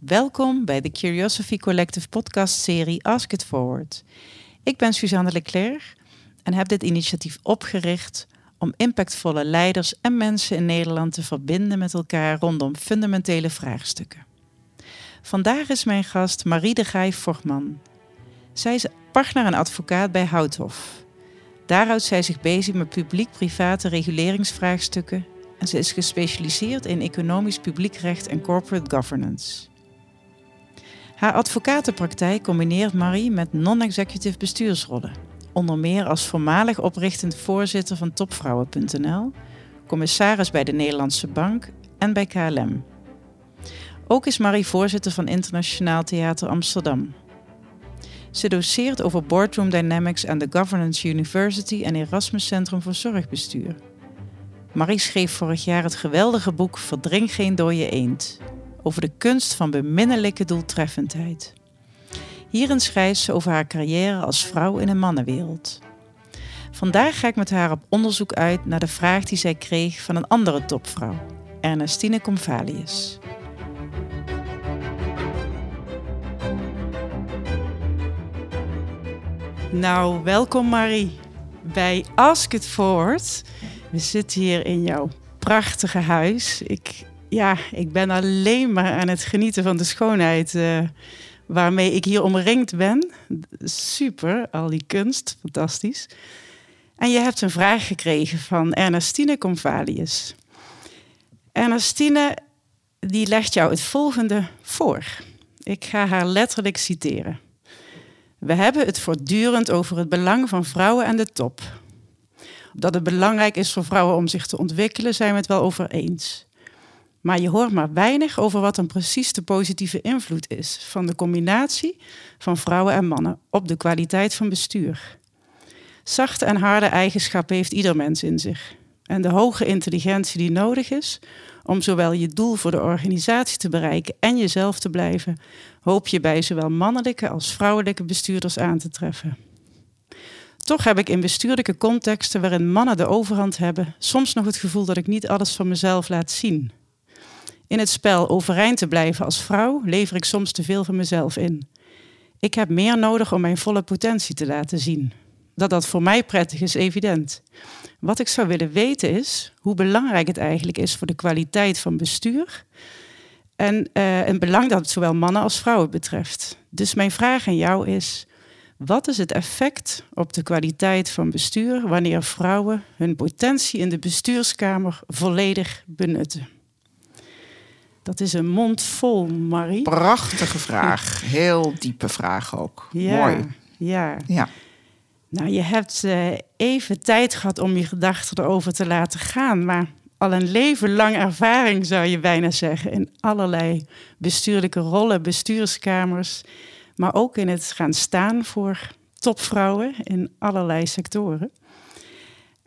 Welkom bij de Curiosity Collective podcast-serie Ask It Forward. Ik ben Suzanne Leclerc en heb dit initiatief opgericht om impactvolle leiders en mensen in Nederland te verbinden met elkaar rondom fundamentele vraagstukken. Vandaag is mijn gast Marie de Vorgman. Zij is partner en advocaat bij Houthof. Daar houdt zij zich bezig met publiek-private reguleringsvraagstukken en ze is gespecialiseerd in economisch publiekrecht en corporate governance. Haar advocatenpraktijk combineert Marie met non-executive bestuursrollen, onder meer als voormalig oprichtend voorzitter van topvrouwen.nl, commissaris bij de Nederlandse Bank en bij KLM. Ook is Marie voorzitter van Internationaal Theater Amsterdam. Ze doceert over Boardroom Dynamics aan de Governance University en Erasmus Centrum voor Zorgbestuur. Marie schreef vorig jaar het geweldige boek Verdring geen dode eend over de kunst van beminnelijke doeltreffendheid. Hierin schrijft ze over haar carrière als vrouw in een mannenwereld. Vandaag ga ik met haar op onderzoek uit naar de vraag die zij kreeg van een andere topvrouw, Ernestine Convalius. Nou, welkom Marie bij Ask It Forward. We zitten hier in jouw prachtige huis. Ik, ja, ik ben alleen maar aan het genieten van de schoonheid uh, waarmee ik hier omringd ben. Super, al die kunst, fantastisch. En je hebt een vraag gekregen van Ernestine Convalius. Ernestine die legt jou het volgende voor. Ik ga haar letterlijk citeren. We hebben het voortdurend over het belang van vrouwen aan de top. Dat het belangrijk is voor vrouwen om zich te ontwikkelen, zijn we het wel over eens. Maar je hoort maar weinig over wat dan precies de positieve invloed is van de combinatie van vrouwen en mannen op de kwaliteit van bestuur. Zachte en harde eigenschappen heeft ieder mens in zich. En de hoge intelligentie die nodig is om zowel je doel voor de organisatie te bereiken en jezelf te blijven, hoop je bij zowel mannelijke als vrouwelijke bestuurders aan te treffen. Toch heb ik in bestuurlijke contexten waarin mannen de overhand hebben, soms nog het gevoel dat ik niet alles van mezelf laat zien. In het spel overeind te blijven als vrouw lever ik soms te veel van mezelf in. Ik heb meer nodig om mijn volle potentie te laten zien. Dat dat voor mij prettig is, evident. Wat ik zou willen weten is hoe belangrijk het eigenlijk is voor de kwaliteit van bestuur. En uh, een belang dat het zowel mannen als vrouwen betreft. Dus mijn vraag aan jou is: wat is het effect op de kwaliteit van bestuur wanneer vrouwen hun potentie in de bestuurskamer volledig benutten? Dat is een mond vol, Marie. Prachtige vraag. Heel diepe vraag ook. Ja, Mooi. Ja. ja. Nou, je hebt uh, even tijd gehad om je gedachten erover te laten gaan, maar al een leven lang ervaring zou je bijna zeggen in allerlei bestuurlijke rollen, bestuurskamers, maar ook in het gaan staan voor topvrouwen in allerlei sectoren.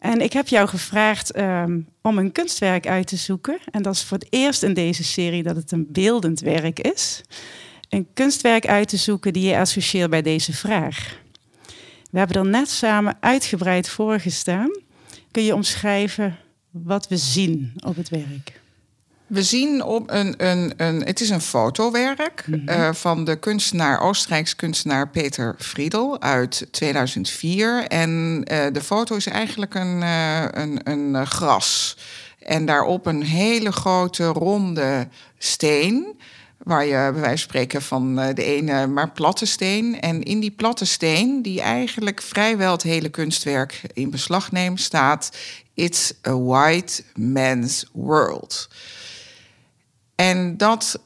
En ik heb jou gevraagd um, om een kunstwerk uit te zoeken. En dat is voor het eerst in deze serie dat het een beeldend werk is. Een kunstwerk uit te zoeken die je associeert bij deze vraag. We hebben er net samen uitgebreid voor gestaan. Kun je omschrijven wat we zien op het werk? We zien op een, een, een het is een fotowerk mm van de kunstenaar, Oostenrijks kunstenaar Peter Friedel uit 2004. En uh, de foto is eigenlijk een, uh, een, een gras. En daarop een hele grote ronde steen. Waar je bij wijze van spreken van de ene maar platte steen. En in die platte steen, die eigenlijk vrijwel het hele kunstwerk in beslag neemt, staat: It's a white man's world. En dat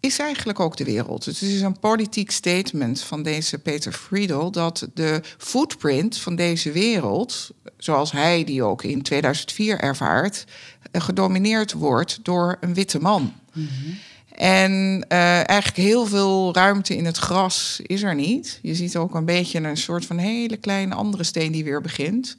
is eigenlijk ook de wereld. Het is een politiek statement van deze Peter Friedel dat de footprint van deze wereld, zoals hij die ook in 2004 ervaart, eh, gedomineerd wordt door een witte man. Mhm. En uh, eigenlijk heel veel ruimte in het gras is er niet. Je ziet ook een beetje een soort van hele kleine andere steen die weer begint.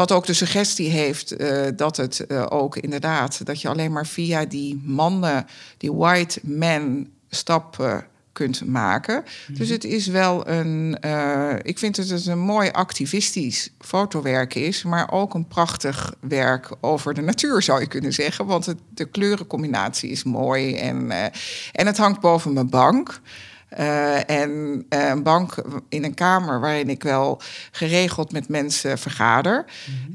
Wat ook de suggestie heeft uh, dat het uh, ook inderdaad, dat je alleen maar via die mannen, die white men stappen kunt maken. Dus het is wel een. eh, ik vind dat het een mooi activistisch fotowerk is, maar ook een prachtig werk over de natuur, zou je kunnen zeggen. Want het, de kleurencombinatie is mooi en, eh, en het hangt boven mijn bank. Eh, en eh, een bank in een kamer waarin ik wel geregeld met mensen vergader.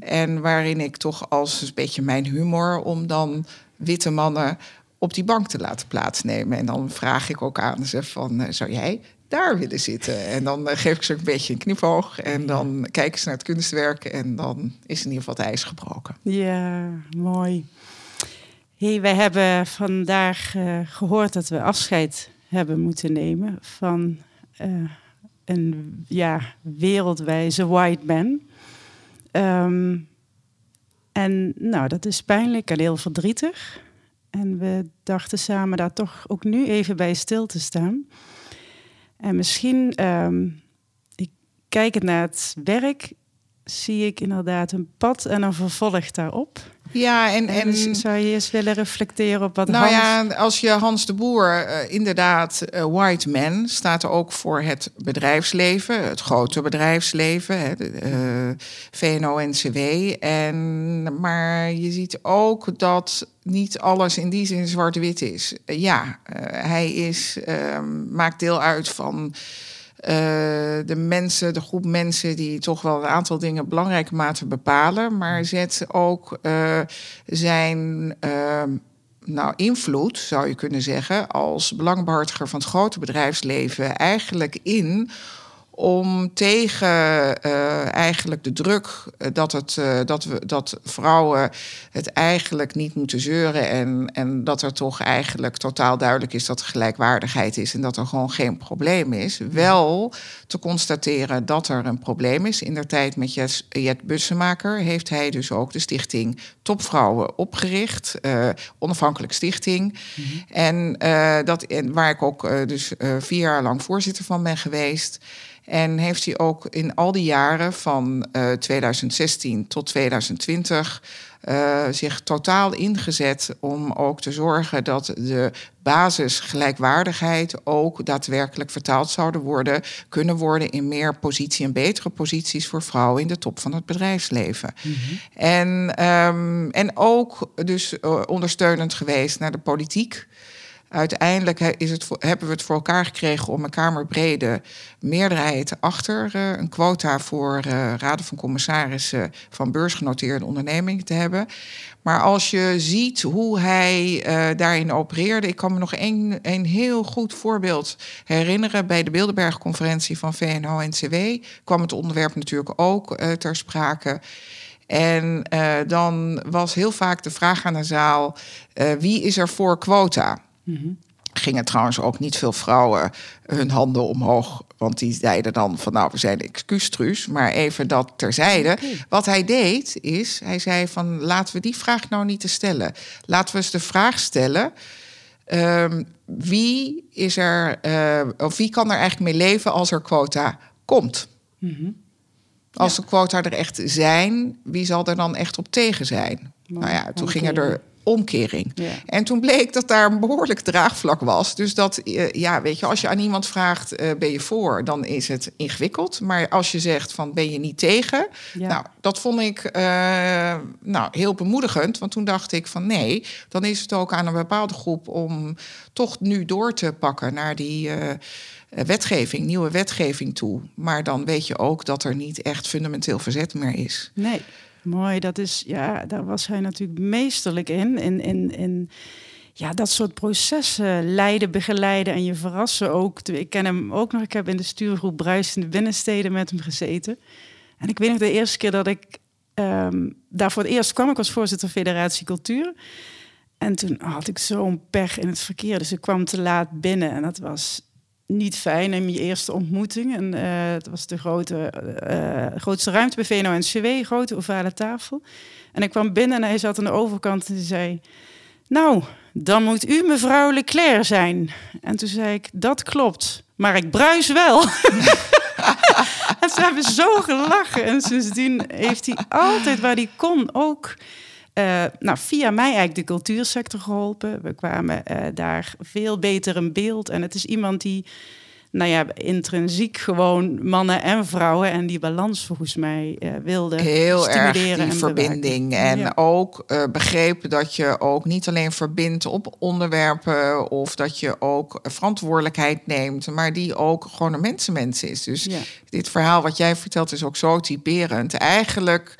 En waarin ik toch als een beetje mijn humor om dan witte mannen op die bank te laten plaatsnemen. En dan vraag ik ook aan ze van, eh, zou jij daar willen zitten? En dan geef ik ze een beetje een knipoog. En dan kijken ze naar het kunstwerk. En dan is in ieder geval het ijs gebroken. Ja, mooi. Hey, wij hebben vandaag eh, gehoord dat we afscheid hebben moeten nemen van eh, een ja, wereldwijze white man. Ehm, en nou, dat is pijnlijk en heel verdrietig. En we dachten samen daar toch ook nu even bij stil te staan. En misschien, ehm, ik kijk het naar het werk, zie ik inderdaad een pad en een vervolg daarop. Ja, en, En, en zou je eens willen reflecteren op wat Nou Hans... ja, als je Hans de Boer, eh, inderdaad, eh, white man, staat er ook voor het bedrijfsleven, het grote bedrijfsleven, hè, de, eh, VNO-NCW. En, maar je ziet ook dat niet alles in die zin zwart-wit is. Eh, ja, eh, hij is, ehm, maakt deel uit van eh, de mensen, de groep mensen die toch wel een aantal dingen belangrijke mate bepalen, maar zet ook eh, zijn ehm, nou, invloed, zou je kunnen zeggen, als belangbehartiger van het grote bedrijfsleven eigenlijk in om tegen eh, eigenlijk de druk eh, dat, het, eh, dat, we, dat vrouwen het eigenlijk niet moeten zeuren en, en dat er toch eigenlijk totaal duidelijk is dat er gelijkwaardigheid is en dat er gewoon geen probleem is, wel te constateren dat er een probleem is. In der tijd met Jet, Jet Bussemaker heeft hij dus ook de stichting Topvrouwen opgericht, eh, onafhankelijk stichting. En, eh, dat, en waar ik ook dus vier jaar lang voorzitter van ben geweest. En heeft hij ook in al die jaren van eh, 2016 tot 2020 eh, zich totaal ingezet om ook te zorgen dat de basisgelijkwaardigheid ook daadwerkelijk vertaald zouden worden, kunnen worden in meer positie en betere posities voor vrouwen in de top van het bedrijfsleven. En, ehm, en ook dus eh, ondersteunend geweest naar de politiek. Uiteindelijk is het, hebben we het voor elkaar gekregen om een kamerbrede meerderheid achter eh, een quota voor eh, raden van commissarissen van beursgenoteerde ondernemingen te hebben. Maar als je ziet hoe hij eh, daarin opereerde, ik kan me nog één een heel goed voorbeeld herinneren. Bij de Bilderberg-conferentie van VNO-NCW kwam het onderwerp natuurlijk ook eh, ter sprake. En eh, dan was heel vaak de vraag aan de zaal: wie is er voor quota? Gingen trouwens ook niet veel vrouwen hun handen omhoog. Want die zeiden dan van nou, we zijn excuustruus. Maar even dat terzijde. Wat hij deed is, hij zei van laten we die vraag nou niet te stellen. Laten we eens de vraag stellen. ehm, wie is er, eh, of wie kan er eigenlijk mee leven als er quota komt? Als de quota er echt zijn, wie zal er dan echt op tegen zijn? nou ja, toen ging er omkering. Ja. En toen bleek dat daar een behoorlijk draagvlak was. Dus dat, eh, ja, weet je, als je aan iemand vraagt, eh, ben je voor, dan is het ingewikkeld. Maar als je zegt van, ben je niet tegen? Ja. Nou, dat vond ik eh, nou, heel bemoedigend. Want toen dacht ik van, nee, dan is het ook aan een bepaalde groep om toch nu door te pakken naar die... wetgeving, nieuwe wetgeving toe. Maar dan weet je ook dat er niet echt fundamenteel verzet meer is. Nee, mooi. Dat is, ja, daar was hij natuurlijk meesterlijk in. In, in, in ja, dat soort processen leiden, begeleiden en je verrassen ook. Ik ken hem ook nog. Ik heb in de stuurgroep Bruis in de binnensteden met hem gezeten. En ik weet nog de eerste keer dat ik ehm, daar voor het eerst kwam. Ik was voorzitter Federatie Cultuur. En toen had ik zo'n pech in het verkeer. Dus ik kwam te laat binnen. En dat was niet fijn in je eerste ontmoeting. En eh, het was de grote, eh, grootste ruimte bij VNO-NCW, grote ovale tafel. En ik kwam binnen en hij zat aan de overkant en zei... Nou, dan moet u mevrouw Leclerc zijn. En toen zei ik, dat klopt, maar ik bruis wel. en ze hebben zo gelachen. En sindsdien heeft hij altijd waar hij kon ook uh, nou, via mij eigenlijk de cultuursector geholpen. We kwamen uh, daar veel beter in beeld. En het is iemand die nou ja, intrinsiek gewoon mannen en vrouwen en die balans volgens mij uh, wilde Heel stimuleren erg die en verbinding. bewaken. En Ja. ook begrepen dat je ook niet alleen verbindt op onderwerpen of dat je ook verantwoordelijkheid neemt, maar die ook gewoon een mensenmens is. Dus Ja. dit verhaal wat jij vertelt is ook zo typerend. Eigenlijk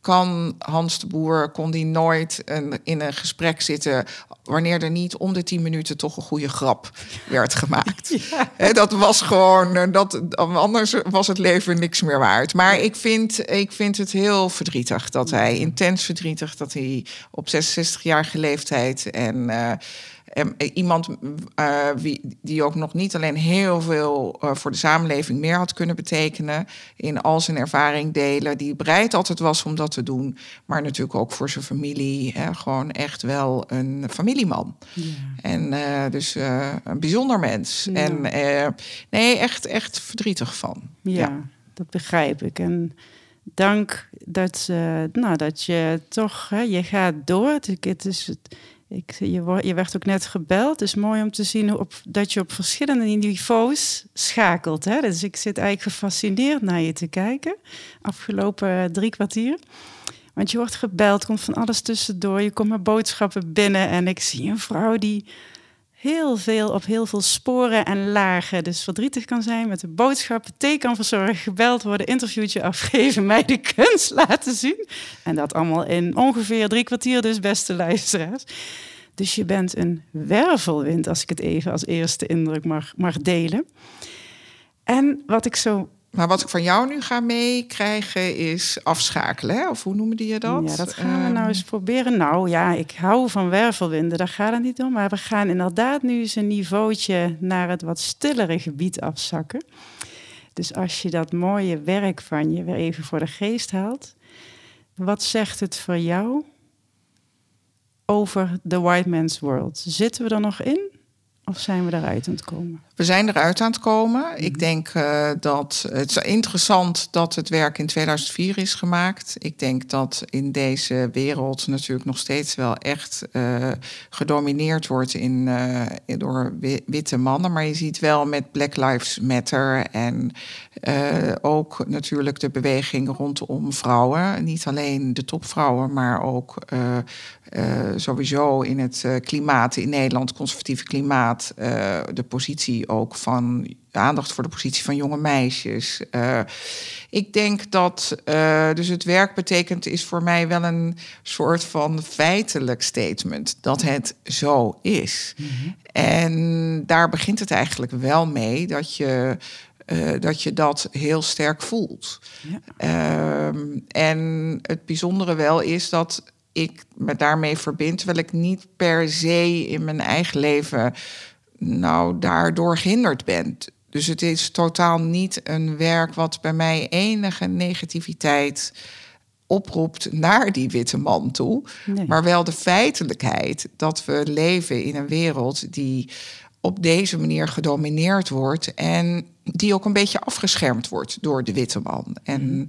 kan Hans de Boer kon die nooit een, in een gesprek zitten wanneer er niet om de tien minuten toch een goede grap werd gemaakt. Dat was gewoon, eh, dat, anders was het leven niks meer waard. Maar ik vind, ik vind het heel verdrietig dat hij, intens verdrietig, dat hij op 66-jarige leeftijd en. eh, en iemand uh, wie, die ook nog niet alleen heel veel uh, voor de samenleving meer had kunnen betekenen, in al zijn ervaring delen, die bereid altijd was om dat te doen, maar natuurlijk ook voor zijn familie, hè, gewoon echt wel een familieman. Ja. En uh, dus een bijzonder mens. Ja. En nee, echt, echt verdrietig van. Ja, ja, dat begrijp ik. En dank dat, nou, dat je toch, hè, je gaat door. Het is het ik, je, je, werd ook net gebeld. Is mooi om te zien op, dat je op verschillende niveaus schakelt. Hè? Dus ik zit eigenlijk gefascineerd naar je te kijken. Afgelopen drie kwartier. Want je wordt gebeld, komt van alles tussendoor. Je komt met boodschappen binnen. En ik zie een vrouw die heel veel op heel veel sporen en lagen. Dus verdrietig kan zijn met de boodschappen, thee kan verzorgen, gebeld worden, interviewtje afgeven, mij de kunst laten zien. En dat allemaal in ongeveer drie kwartier, dus beste luisteraars. Dus je bent een wervelwind, als ik het even als eerste indruk mag, mag delen. En wat ik zo maar wat ik van jou nu ga meekrijgen is afschakelen, hè? of hoe noemde je dat? Ja, dat gaan we nou eens proberen. Nou ja, ik hou van wervelwinden, daar gaat het niet om. Maar we gaan inderdaad nu eens een niveautje naar het wat stillere gebied afzakken. Dus als je dat mooie werk van je weer even voor de geest haalt. Wat zegt het voor jou over The White Man's World? Zitten we er nog in? Of zijn we eruit aan het komen? We zijn eruit aan het komen. Ik denk uh, dat het is interessant dat het werk in 2004 is gemaakt. Ik denk dat in deze wereld natuurlijk nog steeds wel echt uh, gedomineerd wordt in, uh, door witte mannen. Maar je ziet wel met Black Lives Matter en ook natuurlijk de beweging rondom vrouwen. Niet alleen de topvrouwen, maar ook sowieso in het klimaat in Nederland, conservatieve klimaat, de positie ook van aandacht voor de positie van jonge meisjes. ik denk dat dus het werk betekent is voor mij wel een soort van feitelijk statement dat het zo is. Mm-hmm. En daar begint het eigenlijk wel mee dat je. Uh, dat je dat heel sterk voelt. Ja. Uh, en het bijzondere wel is dat ik me daarmee verbind, terwijl ik niet per se in mijn eigen leven nou daardoor gehinderd ben. Dus het is totaal niet een werk wat bij mij enige negativiteit oproept naar die witte man toe. Nee. Maar wel de feitelijkheid dat we leven in een wereld die op deze manier gedomineerd wordt en die ook een beetje afgeschermd wordt door de witte man. En mm.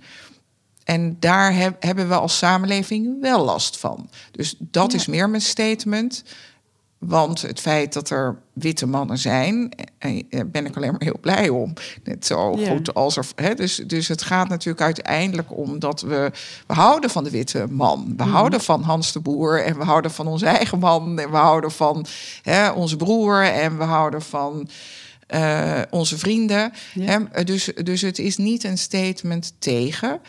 En daar heb, hebben we als samenleving wel last van. Dus dat ja. is meer mijn statement. Want het feit dat er witte mannen zijn, eh, ben ik alleen maar heel blij om. Net zo ja. goed als er. Hè, dus, dus het gaat natuurlijk uiteindelijk om dat we. We houden van de witte man. We mm. houden van Hans de Boer. En we houden van onze eigen man. En we houden van hè, onze broer. En we houden van. Uh, onze vrienden. Ja. Hè? Dus, dus het is niet een statement tegen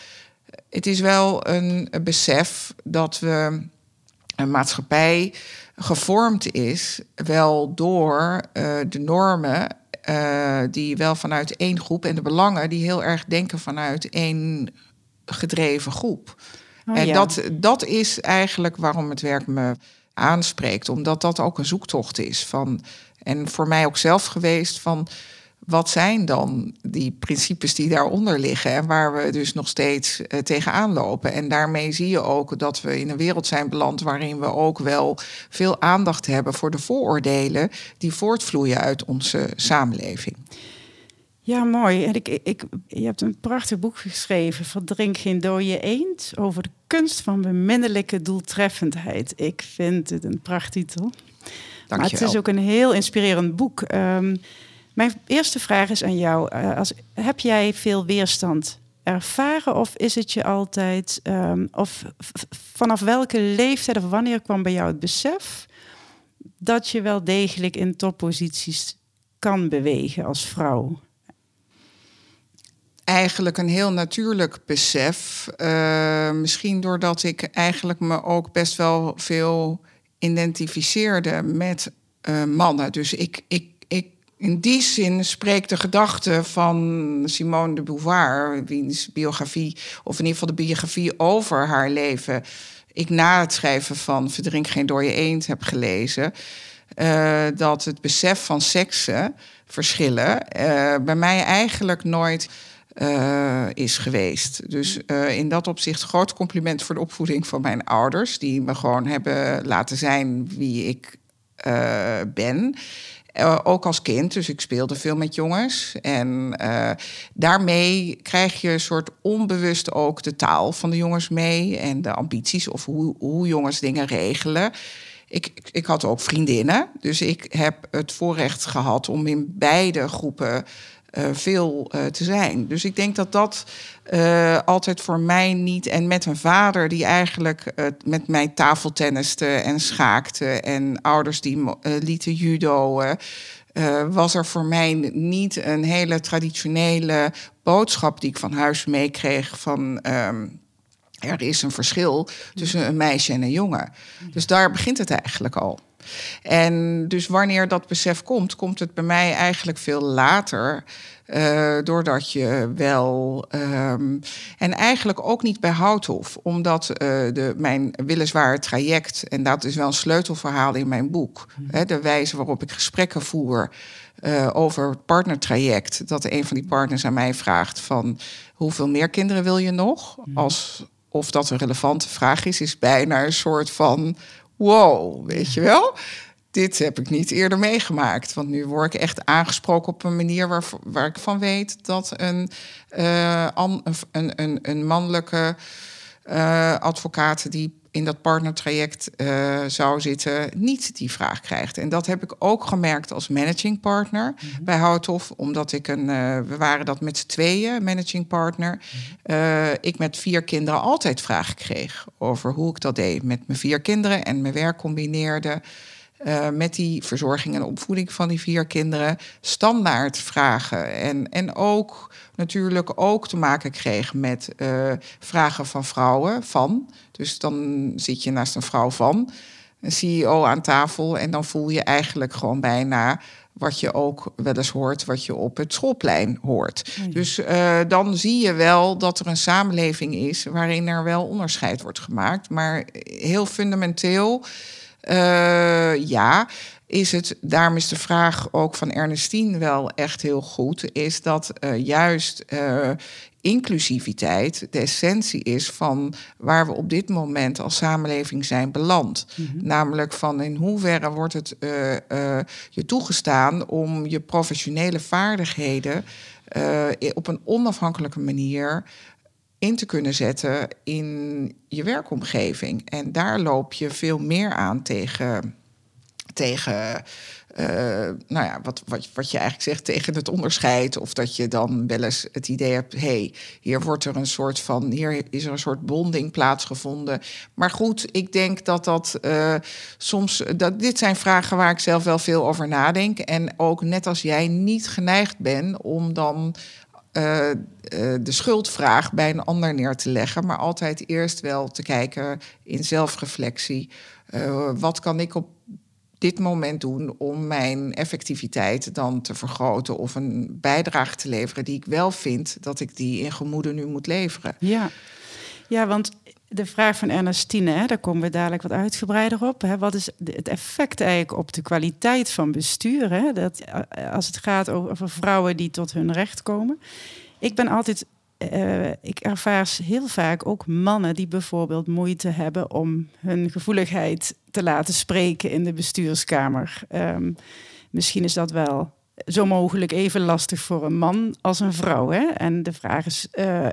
het is wel een, een besef dat we een maatschappij gevormd is, wel door uh, de normen uh, die wel vanuit één groep en de belangen die heel erg denken vanuit één gedreven groep. Oh, en ja. dat, dat is eigenlijk waarom het werk me aanspreekt, omdat dat ook een zoektocht is van en voor mij ook zelf geweest van wat zijn dan die principes die daaronder liggen en waar we dus nog steeds uh, tegenaan lopen? En daarmee zie je ook dat we in een wereld zijn beland waarin we ook wel veel aandacht hebben voor de vooroordelen die voortvloeien uit onze samenleving. Ja, mooi. En ik, ik, je hebt een prachtig boek geschreven, Verdrink geen dode eend, over de kunst van beminnelijke doeltreffendheid. Ik vind het een prachttitel. Dank maar het is ook een heel inspirerend boek. Um, mijn eerste vraag is aan jou. Uh, als, heb jij veel weerstand ervaren of is het je altijd... Um, of vanaf welke leeftijd of wanneer kwam bij jou het besef... dat je wel degelijk in topposities kan bewegen als vrouw? eigenlijk een heel natuurlijk besef. Uh, misschien doordat ik eigenlijk me ook best wel veel identificeerde met uh, mannen. Dus ik, ik, in die zin spreekt de gedachte van Simone de Beauvoir, wiens biografie, of in ieder geval de biografie over haar leven, ik na het schrijven van Verdrink geen dode eend heb gelezen. Uh, dat het besef van seksen verschillen uh, bij mij eigenlijk nooit uh, is geweest. Dus in dat opzicht groot compliment voor de opvoeding van mijn ouders, die me gewoon hebben laten zijn wie ik ben. Ook als kind, dus ik speelde veel met jongens. En daarmee krijg je een soort onbewust ook de taal van de jongens mee en de ambities of hoe, hoe jongens dingen regelen. Ik, ik had ook vriendinnen, dus ik heb het voorrecht gehad om in beide groepen veel uh, te zijn. Dus ik denk dat dat uh, altijd voor mij niet. En met een vader die eigenlijk met mij tafeltenniste en schaakte. En ouders die lieten judoën. was er voor mij niet een hele traditionele boodschap die ik van huis meekreeg van. Um, er is een verschil tussen een meisje en een jongen. Dus daar begint het eigenlijk al. En dus wanneer dat besef komt, komt het bij mij eigenlijk veel later. Uh, doordat je wel. Um, en eigenlijk ook niet bij Houthof, omdat uh, de, mijn weliswaar traject, en dat is wel een sleutelverhaal in mijn boek, mm. hè, de wijze waarop ik gesprekken voer. Uh, over het partnertraject. Dat een van die partners aan mij vraagt van hoeveel meer kinderen wil je nog? Mm. Als of dat een relevante vraag is, is bijna een soort van wow, weet je wel? Dit heb ik niet eerder meegemaakt. Want nu word ik echt aangesproken op een manier waar, waar ik van weet dat een, uh, een, een, een mannelijke uh, advocaat die in dat partnertraject uh, zou zitten, niet die vraag krijgt. En dat heb ik ook gemerkt als managing partner mhm. bij Houthof, omdat ik een, uh, we waren dat met z'n tweeën, managing partner. Uh, ik met vier kinderen altijd vragen kreeg over hoe ik dat deed met mijn vier kinderen en mijn werk combineerde. Uh, met die verzorging en opvoeding van die vier kinderen standaard vragen. En, en ook natuurlijk ook te maken kreeg met uh, vragen van vrouwen van. Dus dan zit je naast een vrouw van, een CEO aan tafel. En dan voel je eigenlijk gewoon bijna wat je ook wel eens hoort, wat je op het schoolplein hoort. Dus uh, dan zie je wel dat er een samenleving is waarin er wel onderscheid wordt gemaakt. Maar heel fundamenteel uh, ja, is het, daarom is de vraag ook van Ernestine wel echt heel goed, is dat uh, juist uh, inclusiviteit de essentie is van waar we op dit moment als samenleving zijn beland. Mm -hmm. Namelijk van in hoeverre wordt het je toegestaan om je professionele vaardigheden op een onafhankelijke manier in te kunnen zetten in je werkomgeving. En daar loop je veel meer aan tegen, tegen uh, nou ja, wat, wat, wat je eigenlijk zegt, tegen het onderscheid. Of dat je dan wel eens het idee hebt, hé, hey, hier wordt er een soort van, hier is er een soort bonding plaatsgevonden. Maar goed, ik denk dat dat uh, soms, dat, dit zijn vragen waar ik zelf wel veel over nadenk. En ook net als jij niet geneigd ben om dan uh, uh, de schuldvraag bij een ander neer te leggen, maar altijd eerst wel te kijken in zelfreflectie. Uh, wat kan ik op dit moment doen om mijn effectiviteit dan te vergroten of een bijdrage te leveren die ik wel vind dat ik die in gemoede nu moet leveren? Ja, ja want de vraag van Ernestine, hè, daar komen we dadelijk wat uitgebreider op. Hè. Wat is het effect eigenlijk op de kwaliteit van bestuur? Hè? Dat, eh, als het gaat over vrouwen die tot hun recht komen. Ik ben altijd, uh, ik ervaar heel vaak ook mannen die bijvoorbeeld moeite hebben om hun gevoeligheid te laten spreken in de bestuurskamer. Um, misschien is dat wel zo mogelijk even lastig voor een man als een vrouw. Hè? En de vraag is, uh,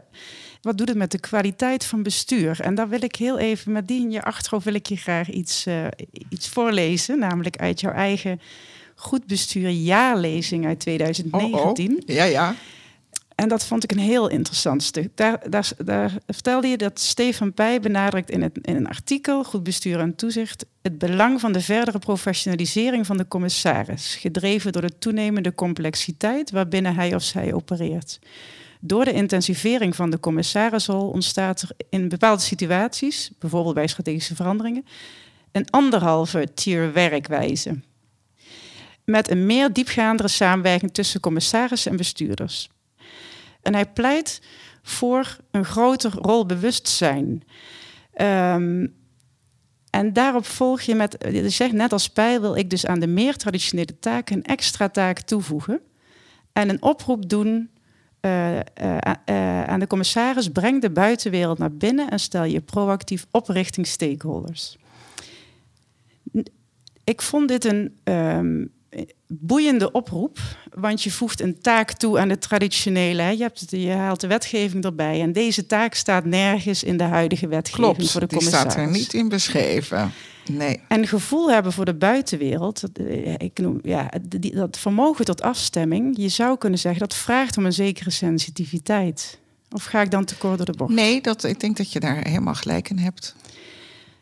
wat doet het met de kwaliteit van bestuur? En daar wil ik heel even, met die in je achterhoofd wil ik je graag iets, uh, iets voorlezen. Namelijk uit jouw eigen Goed Bestuur jaarlezing uit 2019. Oh, oh. Ja, ja. En dat vond ik een heel interessant stuk. Daar, daar, daar vertelde je dat Stefan Pij benadrukt in, het, in een artikel, Goed Bestuur en Toezicht, het belang van de verdere professionalisering van de commissaris, gedreven door de toenemende complexiteit waarbinnen hij of zij opereert. Door de intensivering van de commissarisrol ontstaat er in bepaalde situaties, bijvoorbeeld bij strategische veranderingen, een anderhalve tier werkwijze. Met een meer diepgaandere samenwerking tussen commissarissen en bestuurders. En hij pleit voor een groter rolbewustzijn. Um, en daarop volg je met, je zegt net als pijl wil ik dus aan de meer traditionele taken een extra taak toevoegen. En een oproep doen uh, uh, uh, aan de commissaris, breng de buitenwereld naar binnen en stel je proactief op richting stakeholders. Ik vond dit een um, boeiende oproep, want je voegt een taak toe aan de traditionele. Hè? Je, hebt je haalt de wetgeving erbij en deze taak staat nergens in de huidige wetgeving Klopt, voor de commissaris. die staat er niet in beschreven. Nee. En gevoel hebben voor de buitenwereld, eh, ik noem, ja, dat vermogen tot afstemming, je zou kunnen zeggen dat vraagt om een zekere sensitiviteit. Of ga ik dan te kort door de bocht? Nee, dat, ik denk dat je daar helemaal gelijk in hebt.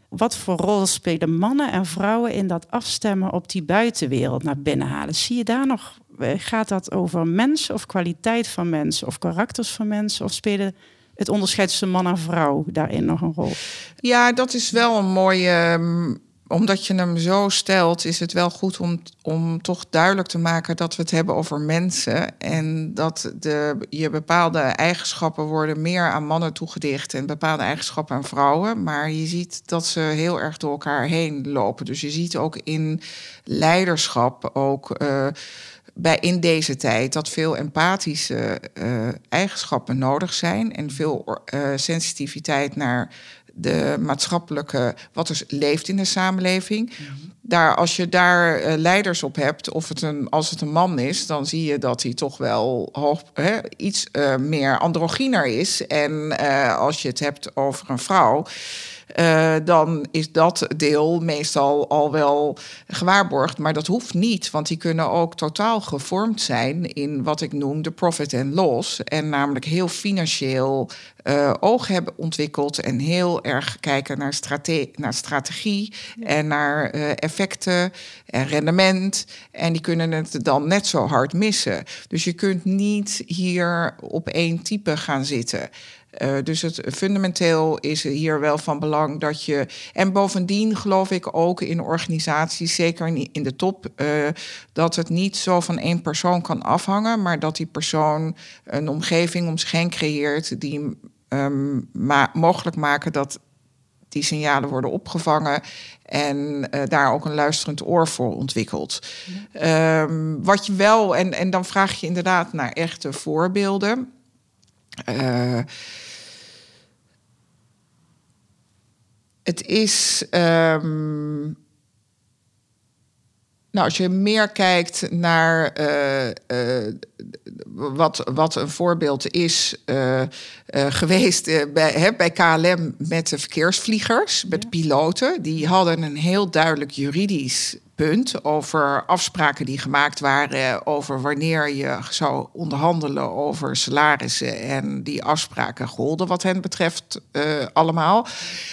Wat voor rol spelen mannen en vrouwen in dat afstemmen op die buitenwereld naar binnen halen? Zie je daar nog, eh, gaat dat over mens of kwaliteit van mensen of karakters van mensen? Of spelen het onderscheid tussen man en vrouw daarin nog een rol? Ja, dat is wel een mooie mm, omdat je hem zo stelt, is het wel goed om, om toch duidelijk te maken dat we het hebben over mensen. En dat de, je bepaalde eigenschappen worden meer aan mannen toegedicht en bepaalde eigenschappen aan vrouwen. Maar je ziet dat ze heel erg door elkaar heen lopen. Dus je ziet ook in leiderschap ook. Uh, bij in deze tijd dat veel empathische uh, eigenschappen nodig zijn en veel uh, sensitiviteit naar de maatschappelijke, wat er leeft in de samenleving. Daar, als je daar uh, leiders op hebt, of het een, als het een man is, dan zie je dat hij toch wel hoog, hè, iets uh, meer androgyner is. En uh, als je het hebt over een vrouw. Uh, dan is dat deel meestal al wel gewaarborgd. Maar dat hoeft niet, want die kunnen ook totaal gevormd zijn in wat ik noem de profit and loss. En namelijk heel financieel uh, oog hebben ontwikkeld en heel erg kijken naar, strate naar strategie en naar uh, effecten en rendement. En die kunnen het dan net zo hard missen. Dus je kunt niet hier op één type gaan zitten. Uh, dus het fundamenteel is hier wel van belang dat je. En bovendien geloof ik ook in organisaties, zeker in de top, uh, dat het niet zo van één persoon kan afhangen, maar dat die persoon een omgeving om zich heen creëert die um, ma mogelijk maken dat die signalen worden opgevangen en uh, daar ook een luisterend oor voor ontwikkelt. Ja. Um, wat je wel, en, en dan vraag je inderdaad naar echte voorbeelden. Uh, het is. Um, nou, als je meer kijkt naar uh, uh, wat, wat een voorbeeld is uh, geweest bij, hè, bij KLM met de verkeersvliegers, met ja. piloten, die hadden een heel duidelijk juridisch punt over afspraken die gemaakt waren over wanneer je zou onderhandelen over salarissen en die afspraken golden wat hen betreft allemaal.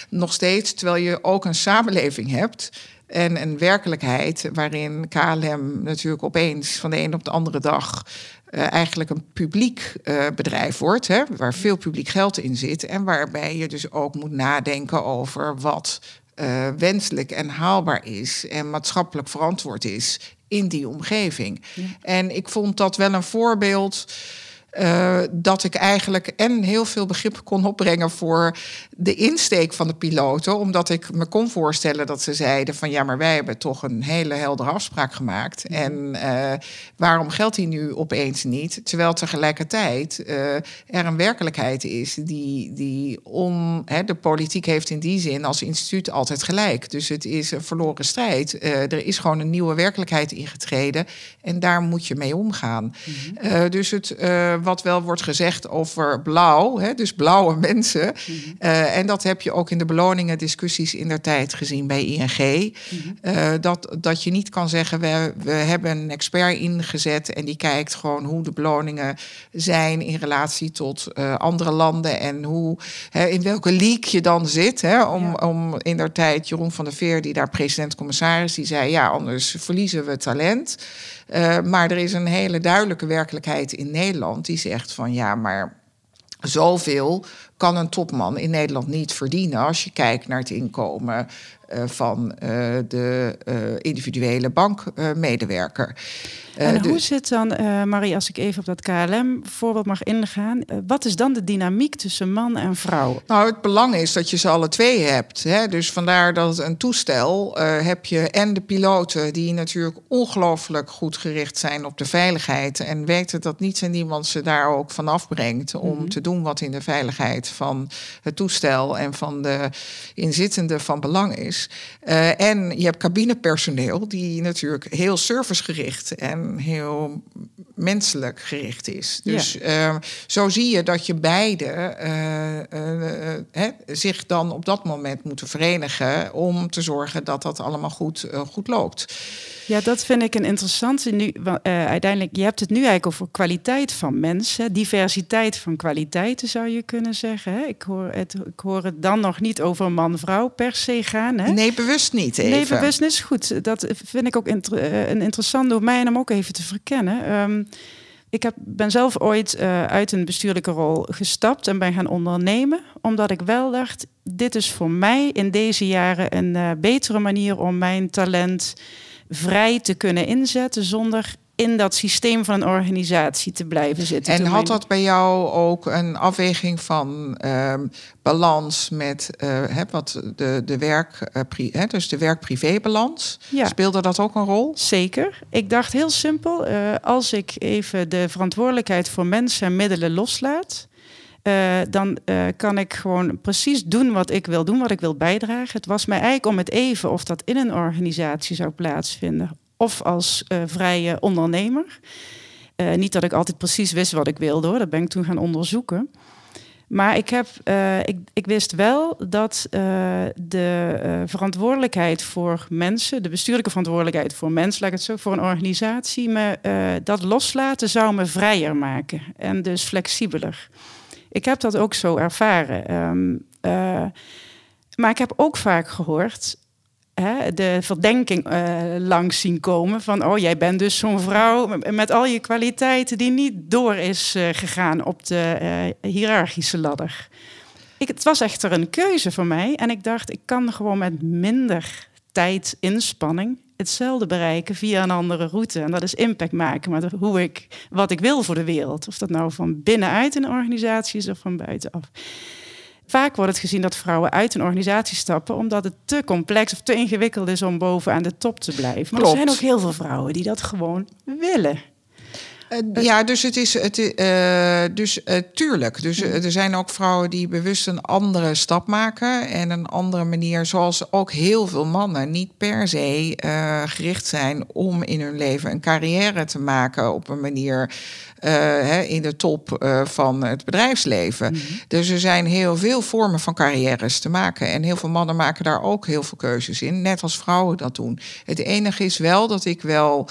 Nog steeds, terwijl je ook een samenleving hebt en een werkelijkheid waarin KLM natuurlijk opeens van de een op de andere dag uh, eigenlijk een publiek uh, bedrijf wordt, hè, waar veel publiek geld in zit en waarbij je dus ook moet nadenken over wat uh, wenselijk en haalbaar is en maatschappelijk verantwoord is in die omgeving. Ja. En ik vond dat wel een voorbeeld Uh, dat ik eigenlijk en heel veel begrip kon opbrengen voor de insteek van de piloten. Omdat ik me kon voorstellen dat ze zeiden van ja, maar wij hebben toch een hele heldere afspraak gemaakt. Mhm. En uh, waarom geldt die nu opeens niet? Terwijl tegelijkertijd uh, er een werkelijkheid is die, die on, hè, de politiek heeft in die zin als instituut altijd gelijk. Dus het is een verloren strijd. er is gewoon een nieuwe werkelijkheid ingetreden en daar moet je mee omgaan. Mhm. dus het wat wel wordt gezegd over blauw, hè, dus blauwe mensen. Mhm. Eh, en dat heb je ook in de beloningen discussies in der tijd gezien bij ING. Mhm. Eh, dat, dat je niet kan zeggen, we, we hebben een expert ingezet en die kijkt gewoon hoe de beloningen zijn in relatie tot uh, andere landen en hoe, hè, in welke league je dan zit. Hè, om, om in der tijd, Jeroen van der Veer, die daar president-commissaris, die zei, ja, anders verliezen we talent. Uh, maar er is een hele duidelijke werkelijkheid in Nederland die zegt van ja, maar zoveel kan een topman in Nederland niet verdienen als je kijkt naar het inkomen van uh, de individuele bankmedewerker. En hoe zit dan, Marie, als ik even op dat KLM-voorbeeld mag ingaan, wat is dan de dynamiek tussen man en vrouw? Nou, het belang is dat je ze alle twee hebt. Hè? Dus vandaar dat een toestel heb je en de piloten die natuurlijk ongelooflijk goed gericht zijn op de veiligheid en weten dat niets en niemand ze daar ook van afbrengt om mhm. te doen wat in de veiligheid van het toestel en van de inzittenden van belang is. Uh, en je hebt cabinepersoneel die natuurlijk heel servicegericht en heel menselijk gericht is. Dus uh, zo zie je dat je beide uh, zich dan op dat moment moeten verenigen om te zorgen dat dat allemaal goed, goed loopt. Ja, dat vind ik een interessante. Nu, uiteindelijk, je hebt het nu eigenlijk over kwaliteit van mensen, diversiteit van kwaliteiten zou je kunnen zeggen. Hè? Ik, hoor het, ik hoor het dan nog niet over man-vrouw per se gaan. Hè? Nee, bewust niet. Even. Nee, bewust is goed. Dat vind ik ook inter eh, een interessant domein om ook even te verkennen. Um, ik heb, ben zelf ooit uh, uit een bestuurlijke rol gestapt en ben gaan ondernemen, omdat ik wel dacht: dit is voor mij in deze jaren een uh, betere manier om mijn talent vrij te kunnen inzetten zonder in dat systeem van een organisatie te blijven zitten. En had dat bij jou ook een afweging van uh, balans met uh, wat de, de werk, uh, dus de werk-privé-balans? Ja. Speelde dat ook een rol? Zeker. Ik dacht heel simpel: uh, als ik even de verantwoordelijkheid voor mensen en middelen loslaat. Uh, dan uh, kan ik gewoon precies doen wat ik wil doen, wat ik wil bijdragen. Het was mij eigenlijk om het even of dat in een organisatie zou plaatsvinden of als uh, vrije ondernemer. niet dat ik altijd precies wist wat ik wilde hoor, dat ben ik toen gaan onderzoeken. Maar ik, heb, ik, ik wist wel dat de verantwoordelijkheid voor mensen, de bestuurlijke verantwoordelijkheid voor mensen, laat ik het zo, voor een organisatie, me, dat loslaten zou me vrijer maken en dus flexibeler. Ik heb dat ook zo ervaren. Uh, maar ik heb ook vaak gehoord de verdenking uh, langs zien komen van... oh, jij bent dus zo'n vrouw met al je kwaliteiten... die niet door is uh, gegaan op de hiërarchische ladder. Ik, het was echter een keuze voor mij. En ik dacht, ik kan gewoon met minder tijd, inspanning hetzelfde bereiken via een andere route. En dat is impact maken met hoe ik, wat ik wil voor de wereld. Of dat nou van binnenuit een organisatie is of van buitenaf. Vaak wordt het gezien dat vrouwen uit een organisatie stappen omdat het te complex of te ingewikkeld is om boven aan de top te blijven. Maar er zijn ook heel veel vrouwen die dat gewoon willen. Uh, ja, dus het is het, uh, dus uh, tuurlijk. Dus er zijn ook vrouwen die bewust een andere stap maken en een andere manier, zoals ook heel veel mannen niet per se gericht zijn om in hun leven een carrière te maken op een manier in de top van het bedrijfsleven. Mm -hmm. Dus er zijn heel veel vormen van carrières te maken en heel veel mannen maken daar ook heel veel keuzes in, net als vrouwen dat doen. Het enige is wel dat ik wel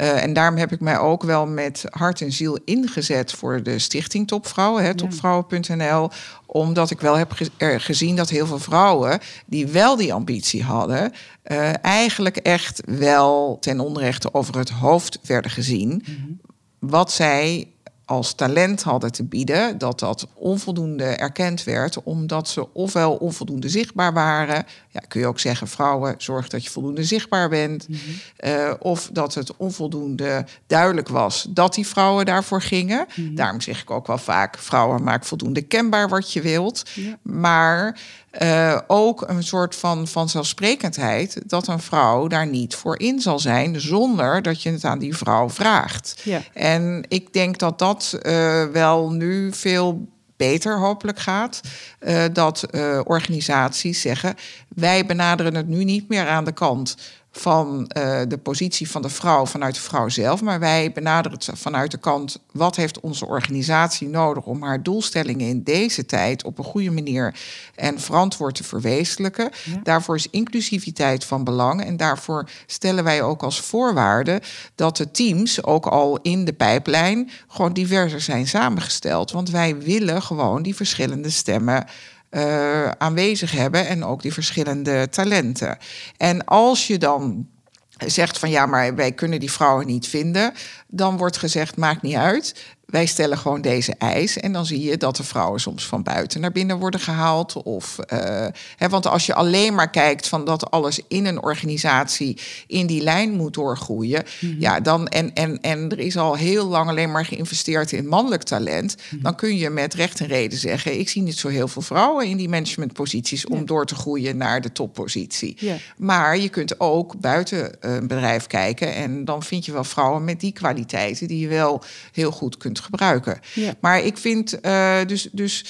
uh, en daarom heb ik mij ook wel met hart en ziel ingezet voor de Stichting Topvrouwen, topvrouwen.nl. Omdat ik wel heb gezien dat heel veel vrouwen die wel die ambitie hadden, uh, eigenlijk echt wel ten onrechte over het hoofd werden gezien. Mm -hmm. Wat zij als talent hadden te bieden, dat dat onvoldoende erkend werd, omdat ze ofwel onvoldoende zichtbaar waren, Ja, kun je ook zeggen, vrouwen, zorg dat je voldoende zichtbaar bent. Mhm. Eh, of dat het onvoldoende duidelijk was dat die vrouwen daarvoor gingen. Mhm. Daarom zeg ik ook wel vaak, vrouwen maak voldoende kenbaar wat je wilt. Ja. Maar eh, ook een soort van vanzelfsprekendheid dat een vrouw daar niet voor in zal zijn zonder dat je het aan die vrouw vraagt. Ja. En ik denk dat dat eh, wel nu veel beter hopelijk gaat. eh, dat organisaties zeggen: wij benaderen het nu niet meer aan de kant van eh, de positie van de vrouw vanuit de vrouw zelf, maar wij benaderen het vanuit de kant wat heeft onze organisatie nodig om haar doelstellingen in deze tijd op een goede manier en verantwoord te verwezenlijken. Ja. Daarvoor is inclusiviteit van belang en daarvoor stellen wij ook als voorwaarde dat de teams ook al in de pijplijn gewoon diverser zijn samengesteld, want wij willen gewoon die verschillende stemmen eh, aanwezig hebben en ook die verschillende talenten. En als je dan zegt van ja, maar wij kunnen die vrouwen niet vinden, dan wordt gezegd maakt niet uit. Wij stellen gewoon deze eis. En dan zie je dat de vrouwen soms van buiten naar binnen worden gehaald. Of, eh, hè, want als je alleen maar kijkt van dat alles in een organisatie in die lijn moet doorgroeien. Ja, dan, en, en, en er is al heel lang alleen maar geïnvesteerd in mannelijk talent. Dan kun je met recht en reden zeggen: ik zie niet zo heel veel vrouwen in die managementposities om Ja. door te groeien naar de toppositie. Ja. Maar je kunt ook buiten een bedrijf kijken en dan vind je wel vrouwen met die kwaliteiten die je wel heel goed kunt gebruiken. Ja. Maar ik vind uh, dus, dus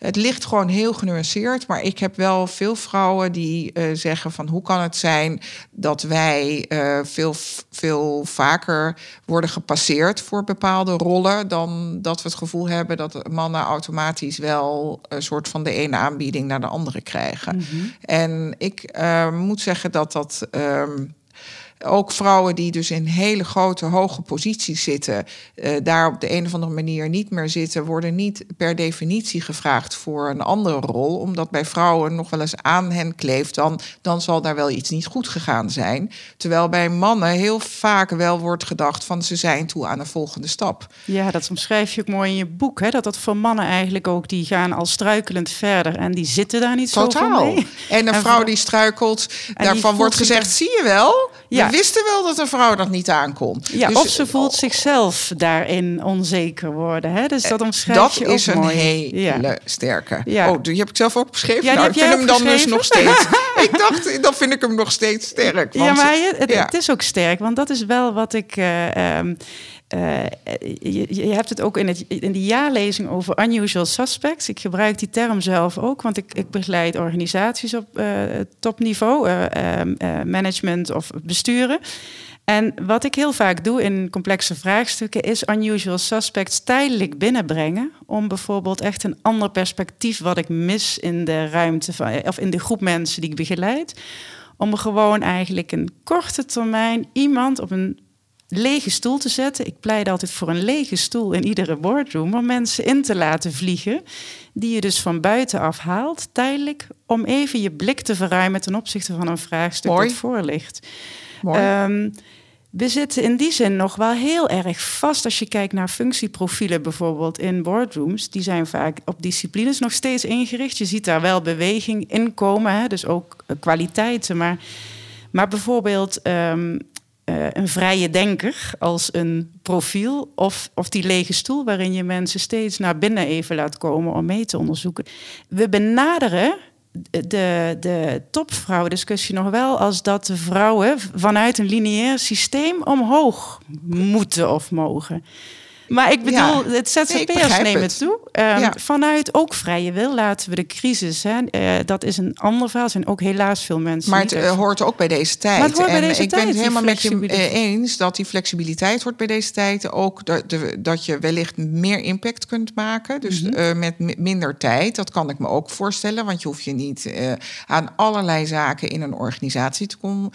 het ligt gewoon heel genuanceerd. Maar ik heb wel veel vrouwen die uh, zeggen van hoe kan het zijn dat wij uh, veel, veel vaker worden gepasseerd voor bepaalde rollen dan dat we het gevoel hebben dat mannen automatisch wel een soort van de ene aanbieding naar de andere krijgen. Mm -hmm. En ik uh, moet zeggen dat dat. Um, ook vrouwen die dus in hele grote, hoge posities zitten, uh, daar op de een of andere manier niet meer zitten, worden niet per definitie gevraagd voor een andere rol. Omdat bij vrouwen nog wel eens aan hen kleeft, dan, dan zal daar wel iets niet goed gegaan zijn. Terwijl bij mannen heel vaak wel wordt gedacht van ze zijn toe aan een volgende stap. Ja, dat omschrijf je ook mooi in je boek. Hè? Dat dat voor mannen eigenlijk ook, die gaan al struikelend verder en die zitten daar niet Totaal. zo mee. En een En vrouw die struikelt, En daarvan wordt gezegd, zie je wel? Ja. We wisten wel dat een vrouw dat niet aankon. Ja, Dus, of ze voelt zichzelf daarin onzeker worden. Hè? Dus dat omschrijf Dat je is ook een mooi. hele Ja. sterke. Ja. Oh, die heb ik zelf ook beschreven. Ja, nou, ik vind hem dan dus nog steeds. ik dacht, dan vind ik hem nog steeds sterk. Ja, want- maar je- het, ja. het is ook sterk, want dat is wel wat ik. eh, ehm, eh, je, je hebt het ook in, het, in jaarlezing over unusual suspects. Ik gebruik die term zelf ook, want ik, ik begeleid organisaties op eh, topniveau, eh, eh, management of besturen. En wat ik heel vaak doe in complexe vraagstukken is unusual suspects tijdelijk binnenbrengen. Om bijvoorbeeld echt een ander perspectief wat ik mis in de ruimte van, of in de groep mensen die ik begeleid. Om gewoon eigenlijk een korte termijn iemand op een lege stoel te zetten. Ik pleit altijd voor een lege stoel in iedere boardroom om mensen in te laten vliegen. Die je dus van buitenaf haalt, tijdelijk, om even je blik te verruimen ten opzichte van een vraagstuk Mooi. dat voor ligt. Mooi. Ehm, we zitten in die zin nog wel heel erg vast als je kijkt naar functieprofielen bijvoorbeeld in boardrooms. Die zijn vaak op disciplines nog steeds ingericht. Je ziet daar wel beweging in komen, hè? dus ook kwaliteiten. Maar, maar bijvoorbeeld ehm, eh, een vrije denker als een profiel of, of die lege stoel waarin je mensen steeds naar binnen even laat komen om mee te onderzoeken. We benaderen de, de topvrouwendiscussie nog wel als dat de vrouwen vanuit een lineair systeem omhoog moeten of mogen. Maar ik bedoel, Ja. het Nee, ZZP'ers begrijp nemen het. toe. Ehm, Ja. Vanuit ook vrije wil laten we de crisis. Hè, eh, dat is een ander verhaal. Er zijn ook helaas veel mensen. Maar het eh, hoort ook bij deze tijd. Maar het hoort bij en deze ik ben het helemaal met je eh, eens dat die flexibiliteit hoort bij deze tijd. Ook dat, de, dat je wellicht meer impact kunt maken. Dus Mhm. met mi- minder tijd. Dat kan ik me ook voorstellen. Want je hoeft je niet aan allerlei zaken in een organisatie te, con-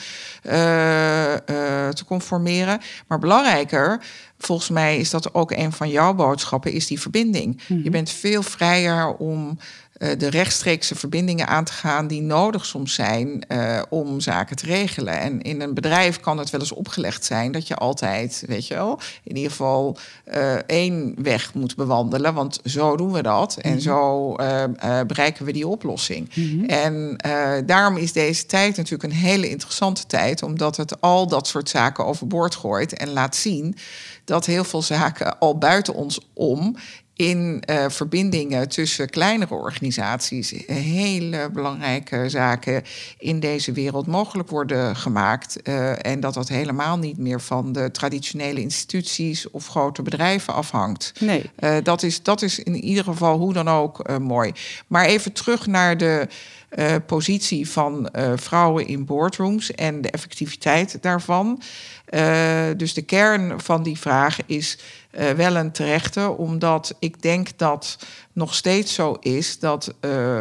te conformeren. Maar belangrijker. Volgens mij is dat ook een van jouw boodschappen, is die verbinding. Mhm. Je bent veel vrijer om uh, de rechtstreekse verbindingen aan te gaan die nodig soms zijn uh, om zaken te regelen. En in een bedrijf kan het wel eens opgelegd zijn dat je altijd, weet je wel, in ieder geval uh, één weg moet bewandelen, want zo doen we dat en mm -hmm. zo bereiken we die oplossing. Mm -hmm. En daarom is deze tijd natuurlijk een hele interessante tijd, omdat het al dat soort zaken overboord gooit en laat zien dat heel veel zaken al buiten ons om in uh, verbindingen tussen kleinere organisaties hele belangrijke zaken in deze wereld mogelijk worden gemaakt. Uh, en dat dat helemaal niet meer van de traditionele instituties of grote bedrijven afhangt. Nee. Uh, dat, is, dat is in ieder geval hoe dan ook mooi. Maar even terug naar de. Uh, positie van uh, vrouwen in boardrooms en de effectiviteit daarvan. Uh, dus de kern van die vraag is wel een terechte, omdat ik denk dat nog steeds zo is dat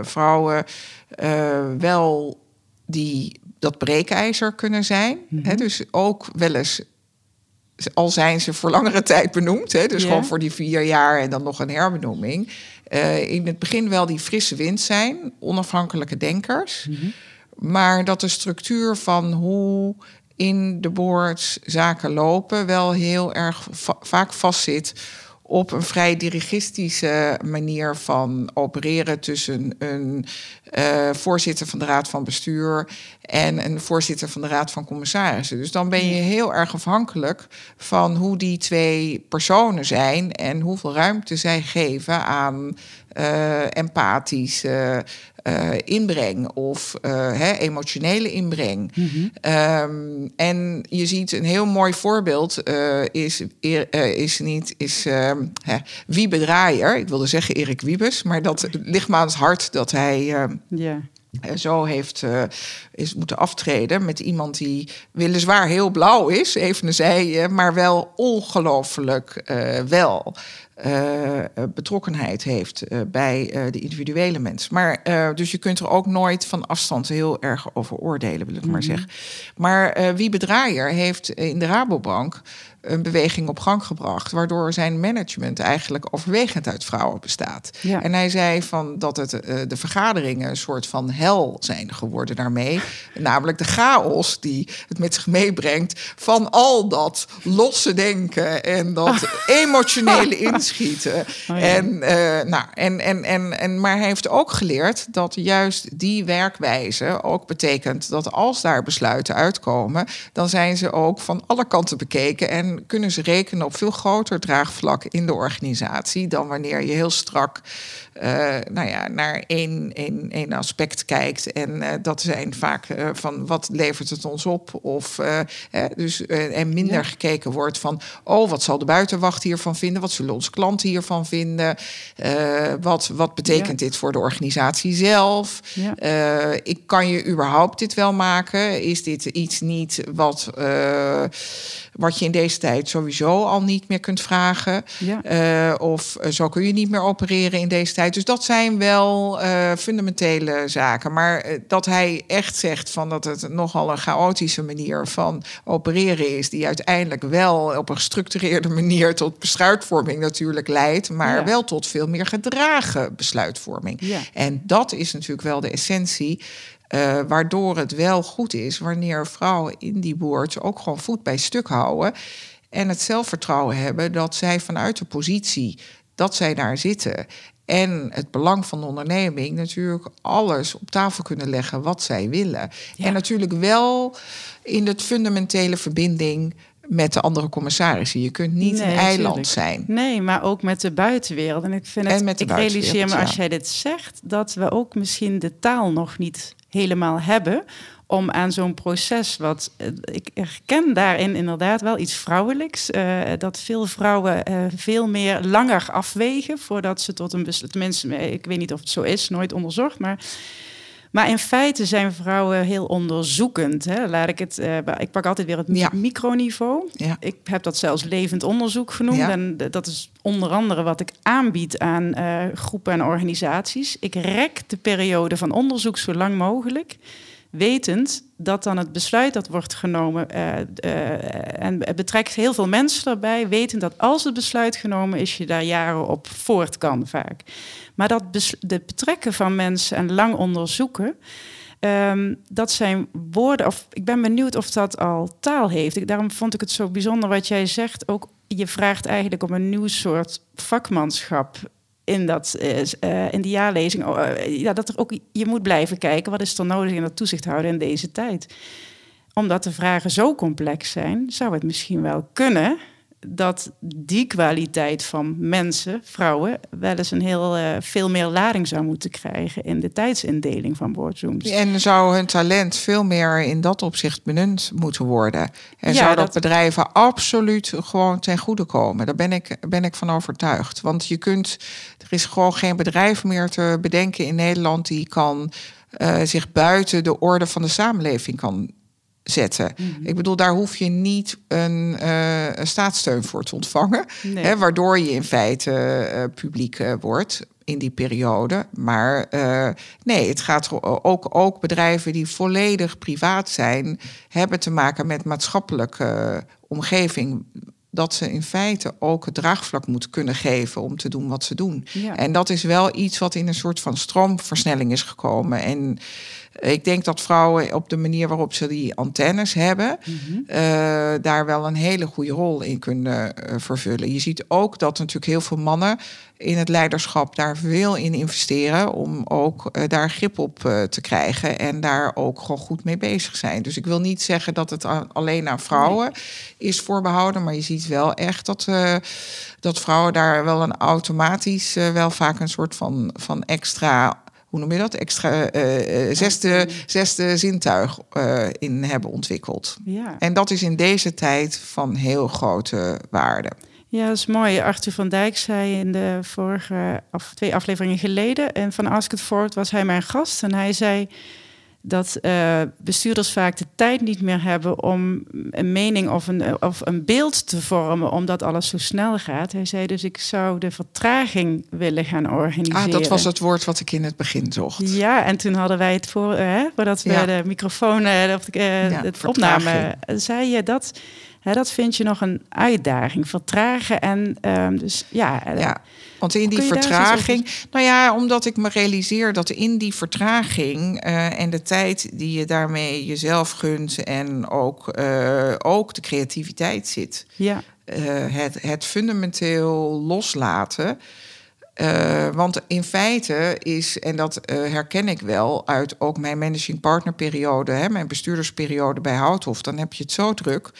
vrouwen wel die, dat breekijzer kunnen zijn. Mm -hmm. hè, dus ook wel eens al zijn ze voor langere tijd benoemd, hè, dus ja. gewoon voor die vier jaar en dan nog een herbenoeming. Uh, in het begin wel die frisse wind zijn, onafhankelijke denkers. Mm -hmm. Maar dat de structuur van hoe in de boards zaken lopen wel heel erg va vaak vastzit op een vrij dirigistische manier van opereren tussen een uh, voorzitter van de Raad van Bestuur en een voorzitter van de Raad van Commissarissen. Dus dan ben je heel erg afhankelijk van hoe die twee personen zijn en hoeveel ruimte zij geven aan uh, empathische uh, inbreng of hè, emotionele inbreng. Mm -hmm. um, en je ziet een heel mooi voorbeeld is, is niet is hè, Wiebe Draaier. Ik wilde zeggen Erik Wiebes, maar dat ligt me aan het hart dat hij yeah. zo heeft uh, is moeten aftreden met iemand die weliswaar heel blauw is, even zij, maar wel ongelooflijk uh, wel. Uh, betrokkenheid heeft uh, bij de individuele mens. Maar, dus je kunt er ook nooit van afstand heel erg over oordelen, wil ik mm -hmm. maar zeggen. Maar wie bedraaier heeft in de Rabobank een beweging op gang gebracht, waardoor zijn management eigenlijk overwegend uit vrouwen bestaat. Ja. En hij zei van dat het de vergaderingen een soort van hel zijn geworden daarmee, namelijk de chaos die het met zich meebrengt van al dat losse denken en dat emotionele inschieten. Oh, ja. en, uh, nou, en, en, en, en, maar hij heeft ook geleerd dat juist die werkwijze ook betekent dat als daar besluiten uitkomen, dan zijn ze ook van alle kanten bekeken en kunnen ze rekenen op veel groter draagvlak in de organisatie dan wanneer je heel strak nou ja, naar één, één, één aspect kijkt. En uh, dat zijn vaak uh, van wat levert het ons op? Of, dus, en minder ja. gekeken wordt van, oh, wat zal de buitenwacht hiervan vinden? Wat zullen onze klanten hiervan vinden? wat, wat betekent ja. dit voor de organisatie zelf? Ja. ik kan je überhaupt dit wel maken? Is dit iets niet wat, wat je in deze tijd sowieso al niet meer kunt vragen? of zo kun je niet meer opereren in deze tijd? Dus dat zijn wel uh, fundamentele zaken. Maar uh, dat hij echt zegt van dat het nogal een chaotische manier van opereren is, die uiteindelijk wel op een gestructureerde manier tot besluitvorming natuurlijk leidt, maar ja. wel tot veel meer gedragen besluitvorming. Ja. En dat is natuurlijk wel de essentie. Uh, waardoor het wel goed is wanneer vrouwen in die boards ook gewoon voet bij stuk houden. En het zelfvertrouwen hebben dat zij vanuit de positie dat zij daar zitten en het belang van de onderneming natuurlijk alles op tafel kunnen leggen wat zij willen. Ja. En natuurlijk wel in het fundamentele verbinding met de andere commissarissen. Je kunt niet nee, een eiland natuurlijk. zijn. Nee, maar ook met de buitenwereld. En ik vind het, en met de ik realiseer me als jij dit zegt, dat we ook misschien de taal nog niet helemaal hebben om aan zo'n proces, wat ik herken daarin inderdaad wel iets vrouwelijks, uh, dat veel vrouwen uh, veel meer langer afwegen voordat ze tot een besluit. Tenminste, ik weet niet of het zo is, nooit onderzocht, maar. Maar in feite zijn vrouwen heel onderzoekend. Hè? Laat ik het. Uh, ik pak altijd weer het ja. microniveau. Ja. Ik heb dat zelfs levend onderzoek genoemd. Ja. En dat is onder andere wat ik aanbied aan uh, groepen en organisaties. Ik rek de periode van onderzoek zo lang mogelijk wetend dat dan het besluit dat wordt genomen, uh, uh, en het betrekt heel veel mensen daarbij, wetend dat als het besluit genomen is, je daar jaren op voort kan vaak. Maar dat de betrekken van mensen en lang onderzoeken, um, dat zijn woorden, of ik ben benieuwd of dat al taal heeft. Ik, daarom vond ik het zo bijzonder wat jij zegt. Ook je vraagt eigenlijk om een nieuw soort vakmanschap in, dat, uh, in die jaarlezing. Uh, ja, dat er ook, je moet blijven kijken, wat is er nodig in dat toezicht houden in deze tijd? Omdat de vragen zo complex zijn, zou het misschien wel kunnen dat die kwaliteit van mensen, vrouwen, wel eens een heel uh, veel meer lading zou moeten krijgen in de tijdsindeling van boardrooms. En zou hun talent veel meer in dat opzicht benut moeten worden. En zou dat, bedrijven absoluut gewoon ten goede komen. Daar ben ik, ben ik van overtuigd. Want je kunt, is gewoon geen bedrijf meer te bedenken in Nederland die kan uh, zich buiten de orde van de samenleving kan zetten. Mhm. Ik bedoel, daar hoef je niet een, uh, een staatssteun voor te ontvangen, hè, waardoor je in feite uh, publiek uh, wordt in die periode. Maar nee, het gaat ook, ook bedrijven die volledig privaat zijn, hebben te maken met maatschappelijke omgeving dat ze in feite ook het draagvlak moeten kunnen geven om te doen wat ze doen. En dat is wel iets wat in een soort van stroomversnelling is gekomen. En ik denk dat vrouwen op de manier waarop ze die antennes hebben, mhm. eh, daar wel een hele goede rol in kunnen uh, vervullen. Je ziet ook dat natuurlijk heel veel mannen in het leiderschap daar veel in investeren om ook uh, daar grip op te krijgen en daar ook gewoon goed mee bezig zijn. Dus ik wil niet zeggen dat het alleen aan vrouwen is voorbehouden, maar je ziet wel echt dat, dat vrouwen daar wel een automatisch wel vaak een soort van, van extra hoe noem je dat, extra uh, zesde, zesde zintuig uh, in hebben ontwikkeld. Ja. En dat is in deze tijd van heel grote waarde. Ja, dat is mooi. Arthur van Dijk zei in de vorige of twee afleveringen geleden en van Ask It Forward was hij mijn gast en hij zei dat uh, bestuurders vaak de tijd niet meer hebben om een mening of een, of een beeld te vormen, omdat alles zo snel gaat. Hij zei dus: Ik zou de vertraging willen gaan organiseren. Ah, dat was het woord wat ik in het begin zocht. Ja, en toen hadden wij het voor, uh, hè, voordat we de microfoon, uh, of de, ja, het opname, zei je dat dat vind je nog een uitdaging. Vertragen en um, dus ja. Eh, ja. Want in die vertraging, nou ja, omdat ik me realiseer dat in die vertraging uh, en de tijd die je daarmee jezelf gunt en ook, uh, ook de creativiteit zit. Ja. het, het fundamenteel loslaten. Uh, want in feite is, en dat uh, herken ik wel uit ook mijn managing partner periode, hè, mijn bestuurdersperiode bij Houthof, dan heb je het zo druk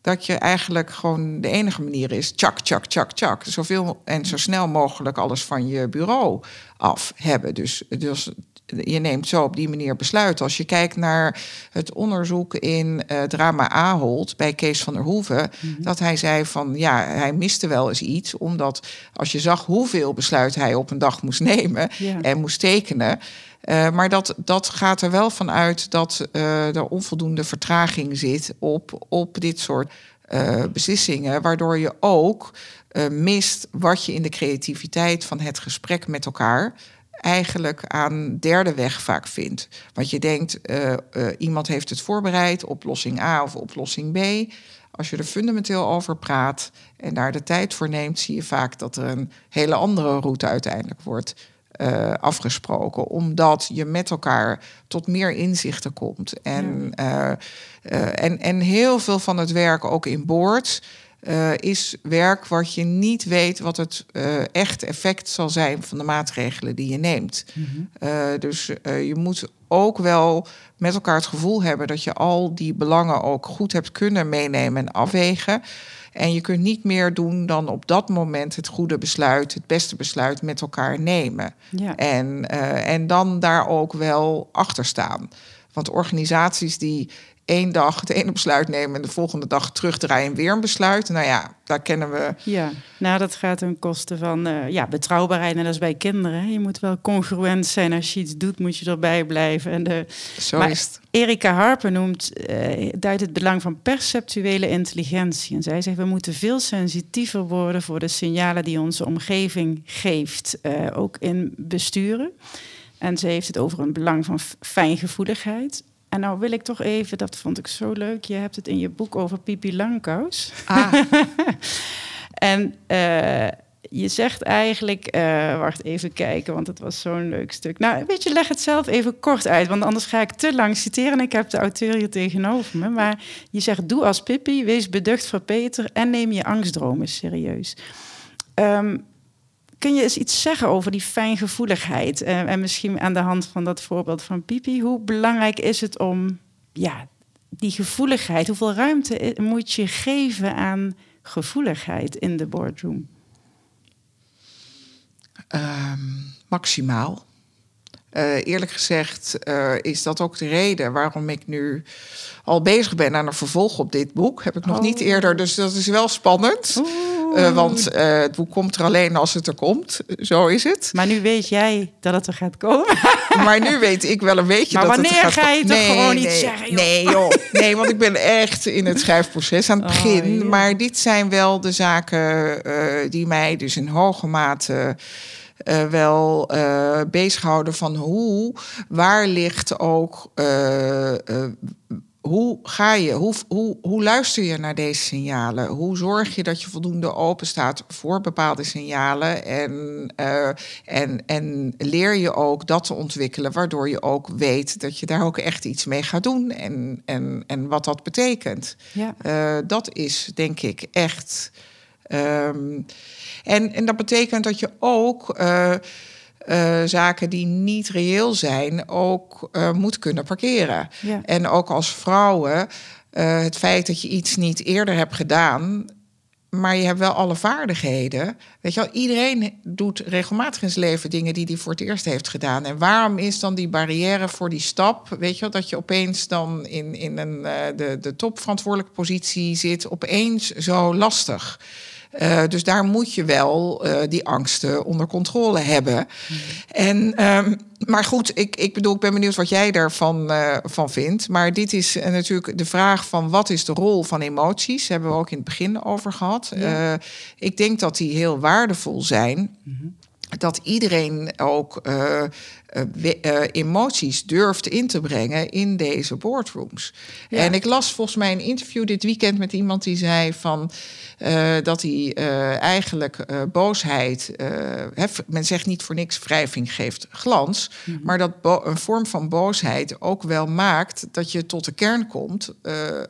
dat je eigenlijk gewoon de enige manier is... tjak, tjak, tjak, tjak. Zoveel en zo snel mogelijk alles van je bureau af hebben. Dus, dus je neemt zo op die manier besluiten. Als je kijkt naar het onderzoek in uh, Drama Ahold bij Kees van der Hoeven... Mhm. dat hij zei van, ja, hij miste wel eens iets... omdat als je zag hoeveel besluit hij op een dag moest nemen en moest tekenen... Uh, maar dat, dat gaat er wel van uit dat uh, er onvoldoende vertraging zit op, op dit soort uh, beslissingen, waardoor je ook mist wat je in de creativiteit van het gesprek met elkaar eigenlijk aan derde weg vaak vindt. Want je denkt, iemand heeft het voorbereid, oplossing A of oplossing B. Als je er fundamenteel over praat en daar de tijd voor neemt, zie je vaak dat er een hele andere route uiteindelijk wordt uh, afgesproken. Omdat je met elkaar tot meer inzichten komt. En, uh, uh, en, en heel veel van het werk ook in boord. is werk wat je niet weet wat het echt effect zal zijn van de maatregelen die je neemt. Mm dus je moet ook wel met elkaar het gevoel hebben dat je al die belangen ook goed hebt kunnen meenemen en afwegen. En je kunt niet meer doen dan op dat moment het goede besluit, het beste besluit met elkaar nemen. Ja. En, uh, en dan daar ook wel achter staan. Want organisaties die één dag het ene besluit nemen en de volgende dag terugdraaien en weer een besluit. Nou ja, daar kennen we. Ja, nou dat gaat ten koste van uh, ja, betrouwbaarheid. En dat is bij kinderen. Je moet wel congruent zijn. Als je iets doet, moet je erbij blijven. En de... Zo maar is het. Erika Harper noemt, uh, duidt het belang van perceptuele intelligentie. En zij zegt, we moeten veel sensitiever worden voor de signalen die onze omgeving geeft. Uh, ook in besturen. En ze heeft het over een belang van fijngevoeligheid. En nou wil ik toch even, dat vond ik zo leuk. Je hebt het in je boek over Pipi Langkous. Ah. en uh, je zegt eigenlijk, uh, wacht even kijken, want het was zo'n leuk stuk. Nou, weet je, leg het zelf even kort uit, want anders ga ik te lang citeren en ik heb de auteur hier tegenover me. Maar je zegt, doe als Pippi, wees beducht voor Peter en neem je angstdromen serieus. Um, kun je eens iets zeggen over die fijngevoeligheid? Uh, en misschien aan de hand van dat voorbeeld van Pipi, hoe belangrijk is het om ja, die gevoeligheid, hoeveel ruimte moet je geven aan gevoeligheid in de boardroom? Um, maximaal. Uh, eerlijk gezegd uh, is dat ook de reden waarom ik nu al bezig ben aan een vervolg op dit boek. Heb ik nog oh. niet eerder, dus dat is wel spannend. Uh, want het boek komt er alleen als het er komt. Zo is het. Maar nu weet jij dat het er gaat komen. maar nu weet ik wel een beetje maar dat het er gaat ga je toch gewoon niet zeggen? Joh. Nee, joh. Nee, want ik ben echt in het schrijfproces aan het oh, begin. Maar dit zijn wel de zaken die mij dus in hoge mate uh, wel uh, bezighouden van hoe, waar ligt ook, uh, hoe ga je, hoe, hoe, hoe luister je naar deze signalen? Hoe zorg je dat je voldoende open staat voor bepaalde signalen? En, en, en leer je ook dat te ontwikkelen, waardoor je ook weet dat je daar ook echt iets mee gaat doen en, en, en wat dat betekent. Ja. dat is denk ik echt. Um, en, en dat betekent dat je ook uh, uh, zaken die niet reëel zijn, ook uh, moet kunnen parkeren. Ja. En ook als vrouwen, het feit dat je iets niet eerder hebt gedaan, maar je hebt wel alle vaardigheden. Weet je wel, iedereen doet regelmatig in zijn leven dingen die hij voor het eerst heeft gedaan. En waarom is dan die barrière voor die stap? Weet je wel, dat je opeens dan in, in een, de, de topverantwoordelijke positie zit, opeens zo lastig? Uh, dus daar moet je wel uh, die angsten onder controle hebben. Mm. En, um, maar goed, ik, ik bedoel, ik ben benieuwd wat jij daarvan uh, van vindt. Maar dit is natuurlijk de vraag van wat is de rol van emoties? Daar hebben we ook in het begin over gehad. Ja. ik denk dat die heel waardevol zijn. Mm -hmm. Dat iedereen ook uh, emoties durft in te brengen in deze boardrooms. Ja. En ik las volgens mij een interview dit weekend met iemand die zei van uh, dat hij eigenlijk boosheid, hef, men zegt niet voor niks wrijving geeft glans, mm -hmm. maar dat een vorm van boosheid ook wel maakt dat je tot de kern komt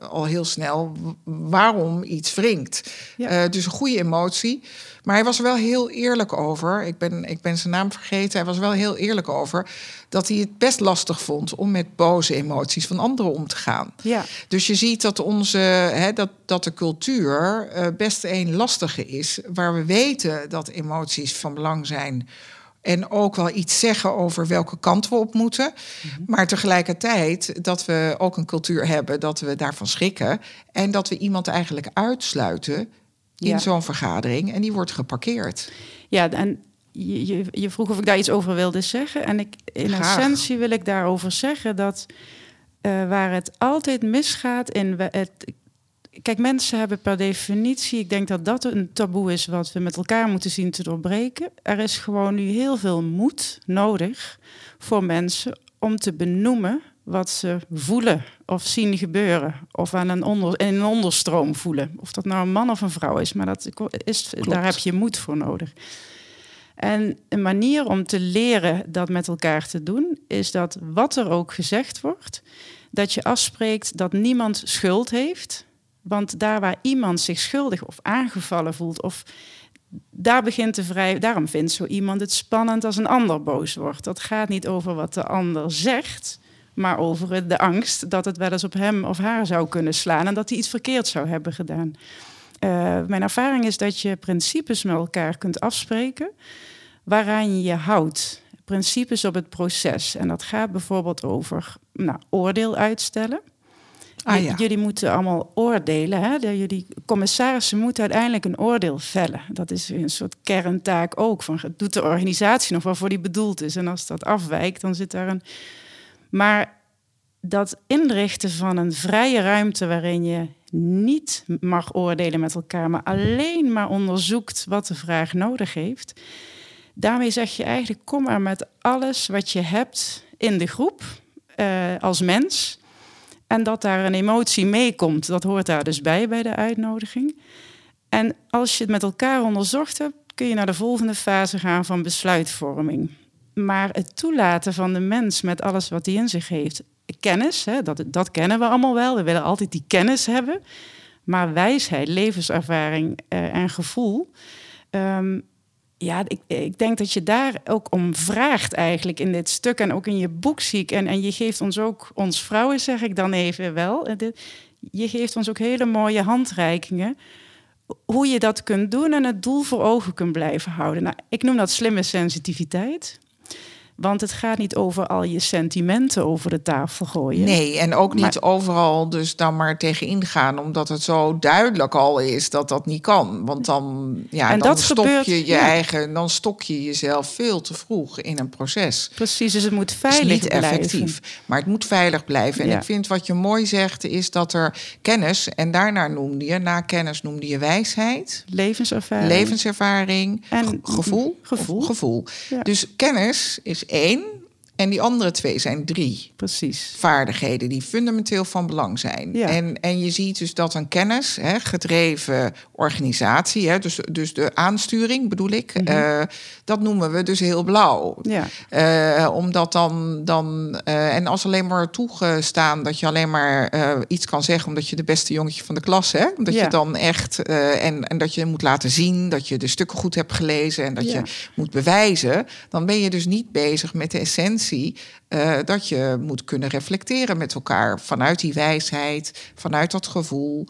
al heel snel waarom iets wringt. Ja. dus een goede emotie. Maar hij was er wel heel eerlijk over. Ik ben, ik ben zijn naam vergeten. Hij was wel heel eerlijk over dat hij het best lastig vond om met boze emoties van anderen om te gaan. Ja. Dus je ziet dat, onze, hè, dat, dat de cultuur uh, best een lastige is, waar we weten dat emoties van belang zijn. En ook wel iets zeggen over welke kant we op moeten. Mm -hmm. Maar tegelijkertijd dat we ook een cultuur hebben dat we daarvan schrikken. En dat we iemand eigenlijk uitsluiten in zo'n vergadering. En die wordt geparkeerd. Ja, en je, je, je, vroeg of ik daar iets over wilde zeggen. En ik, in Graag. essentie wil ik daarover zeggen dat uh, waar het altijd misgaat in het. Kijk, mensen hebben per definitie, ik denk dat dat een taboe is wat we met elkaar moeten zien te doorbreken. Er is gewoon nu heel veel moed nodig voor mensen om te benoemen wat ze voelen of zien gebeuren. Of aan een, onder, in een onderstroom voelen. Of dat nou een man of een vrouw is. Maar dat is, daar heb je moed voor nodig. En een manier om te leren dat met elkaar te doen, is dat wat er ook gezegd wordt, dat je afspreekt dat niemand schuld heeft. Want daar waar iemand zich schuldig of aangevallen voelt, of daar begint de vrij. Daarom vindt zo iemand het spannend als een ander boos wordt. Dat gaat niet over wat de ander zegt, maar over de angst dat het wel eens op hem of haar zou kunnen slaan en dat hij iets verkeerd zou hebben gedaan. Uh, mijn ervaring is dat je principes met elkaar kunt afspreken waaraan je je houdt. Principes op het proces. En dat gaat bijvoorbeeld over nou, oordeel uitstellen. Ah, ja. Jullie moeten allemaal oordelen. Hè? De, jullie commissarissen moeten uiteindelijk een oordeel vellen. Dat is een soort kerntaak ook. Van, doet de organisatie nog waarvoor die bedoeld is? En als dat afwijkt, dan zit daar een. Maar dat inrichten van een vrije ruimte waarin je niet mag oordelen met elkaar, maar alleen maar onderzoekt wat de vraag nodig heeft Daarmee zeg je eigenlijk, kom maar met alles wat je hebt in de groep uh, als mens. En dat daar een emotie meekomt, dat hoort daar dus bij bij de uitnodiging. En als je het met elkaar onderzocht hebt, kun je naar de volgende fase gaan van besluitvorming. Maar het toelaten van de mens met alles wat hij in zich heeft, kennis, hè, dat, dat kennen we allemaal wel. We willen altijd die kennis hebben. Maar wijsheid, levenservaring uh, en gevoel. Um, ja, ik, ik, denk dat je daar ook om vraagt eigenlijk in dit stuk. En ook in je boek zie ik. En, en je geeft ons ook, ons vrouwen zeg ik dan even wel. Je geeft ons ook hele mooie handreikingen. Hoe je dat kunt doen en het doel voor ogen kunt blijven houden. Nou, ik noem dat slimme sensitiviteit. Want het gaat niet over al je sentimenten over de tafel gooien. Nee, en ook niet overal dus dan maar tegen ingaan, omdat het zo duidelijk al is dat dat niet kan. Want dan, ja, en dan stop je je eigen, dan stok je jezelf veel te vroeg in een proces. Precies, dus het moet veilig niet effectief, maar het moet veilig blijven. En ik vind wat je mooi zegt, is dat er kennis, en daarna noemde je, na kennis noemde je wijsheid, levenservaring, levenservaring en gevoel. Gevoel. gevoel. Dus kennis is één. En die andere twee zijn drie. Precies. Vaardigheden die fundamenteel van belang zijn. Ja. En, en je ziet dus dat een kennis, hè, gedreven organisatie, hè, dus, dus de aansturing bedoel ik, mm dat noemen we dus heel blauw. Ja. Uh, omdat dan, dan uh, en als alleen maar toegestaan dat je alleen maar iets kan zeggen omdat je de beste jongetje van de klas hebt. Omdat je dan echt, en, en dat je moet laten zien dat je de stukken goed hebt gelezen en dat je moet bewijzen, dan ben je dus niet bezig met de essentie uh, dat je moet kunnen reflecteren met elkaar vanuit die wijsheid, vanuit dat gevoel.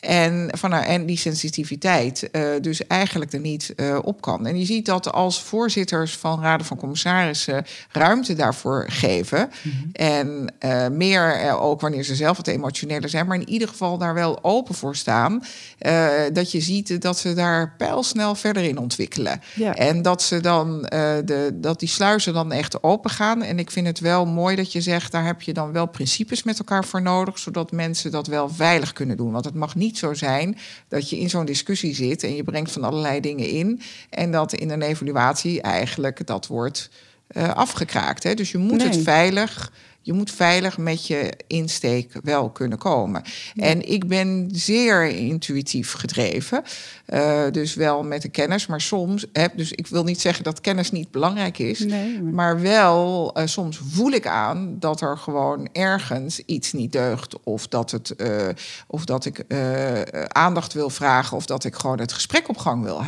En, van, en die sensitiviteit uh, dus eigenlijk er niet uh, op kan. En je ziet dat als voorzitters van raden van commissarissen ruimte daarvoor geven. Mm -hmm. En uh, meer ook wanneer ze zelf wat emotioneler zijn, maar in ieder geval daar wel open voor staan. dat je ziet dat ze daar pijlsnel verder in ontwikkelen. Ja. En dat ze dan de, dat die sluizen dan echt open gaan. En ik vind het wel mooi dat je zegt, daar heb je dan wel principes met elkaar voor nodig, zodat mensen dat wel veilig kunnen doen. Want het mag niet niet zo zijn dat je in zo'n discussie zit en je brengt van allerlei dingen in. En dat in een evaluatie eigenlijk dat wordt uh, afgekraakt. Hè? Dus je moet nee. het veilig je moet veilig met je insteek wel kunnen komen. En ik ben zeer intuïtief gedreven. Uh, dus wel met de kennis, maar soms heb. Dus ik wil niet zeggen dat kennis niet belangrijk is. Nee, maar... maar wel, uh, soms voel ik aan dat er gewoon ergens iets niet deugt. Of dat, het, uh, of dat ik aandacht wil vragen. Of dat ik gewoon het gesprek op gang wil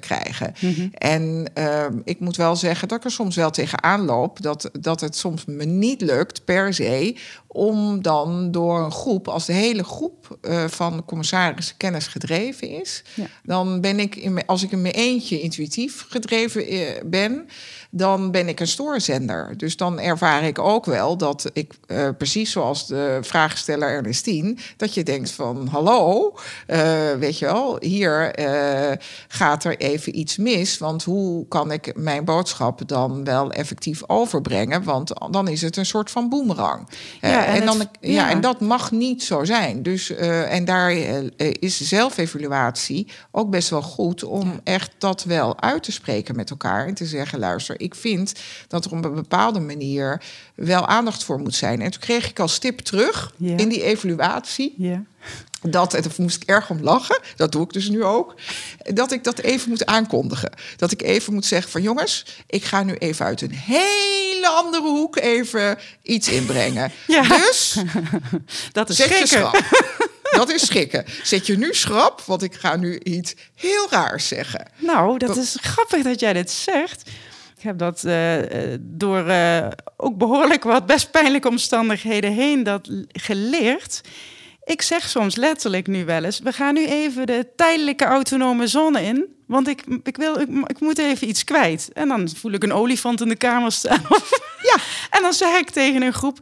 krijgen. Mm -hmm. En ehm, ik moet wel zeggen dat ik er soms wel tegenaan loop. Dat, dat het soms me niet lukt per se om dan door een groep, als de hele groep uh, van commissarissen kennis gedreven is, ja. dan ben ik, in, als ik in mijn eentje intuïtief gedreven uh, ben, dan ben ik een stoorzender. Dus dan ervaar ik ook wel dat ik, uh, precies zoals de vraagsteller Ernestine, dat je denkt van hallo, weet je wel, hier gaat er even iets mis, want hoe kan ik mijn boodschap dan wel effectief overbrengen? Want dan is het een soort van boemerang. Ja, en, en, dan, het, ja. ja. en dat mag niet zo zijn. Dus, uh, en daar uh, is zelfevaluatie ook best wel goed om ja. echt dat wel uit te spreken met elkaar. En te zeggen: luister, ik vind dat er op een bepaalde manier wel aandacht voor moet zijn. En toen kreeg ik als tip terug ja. in die evaluatie. Ja. Dat, en daar moest ik erg om lachen, dat doe ik dus nu ook. Dat ik dat even moet aankondigen. Dat ik even moet zeggen: van jongens, ik ga nu even uit een hele andere hoek even iets inbrengen. Ja. Dus dat is zet schrikken. schrap. Dat is schrikken. Zet je nu schrap, want ik ga nu iets heel raars zeggen. Nou, dat is grappig dat jij dit zegt. Ik heb dat uh, door uh, ook behoorlijk wat best pijnlijke omstandigheden heen dat geleerd. Ik zeg soms letterlijk nu wel eens: we gaan nu even de tijdelijke autonome zone in. Want ik, ik, wil, ik, ik, moet even iets kwijt. En dan voel ik een olifant in de kamer staan. ja. En dan zeg ik tegen een groep: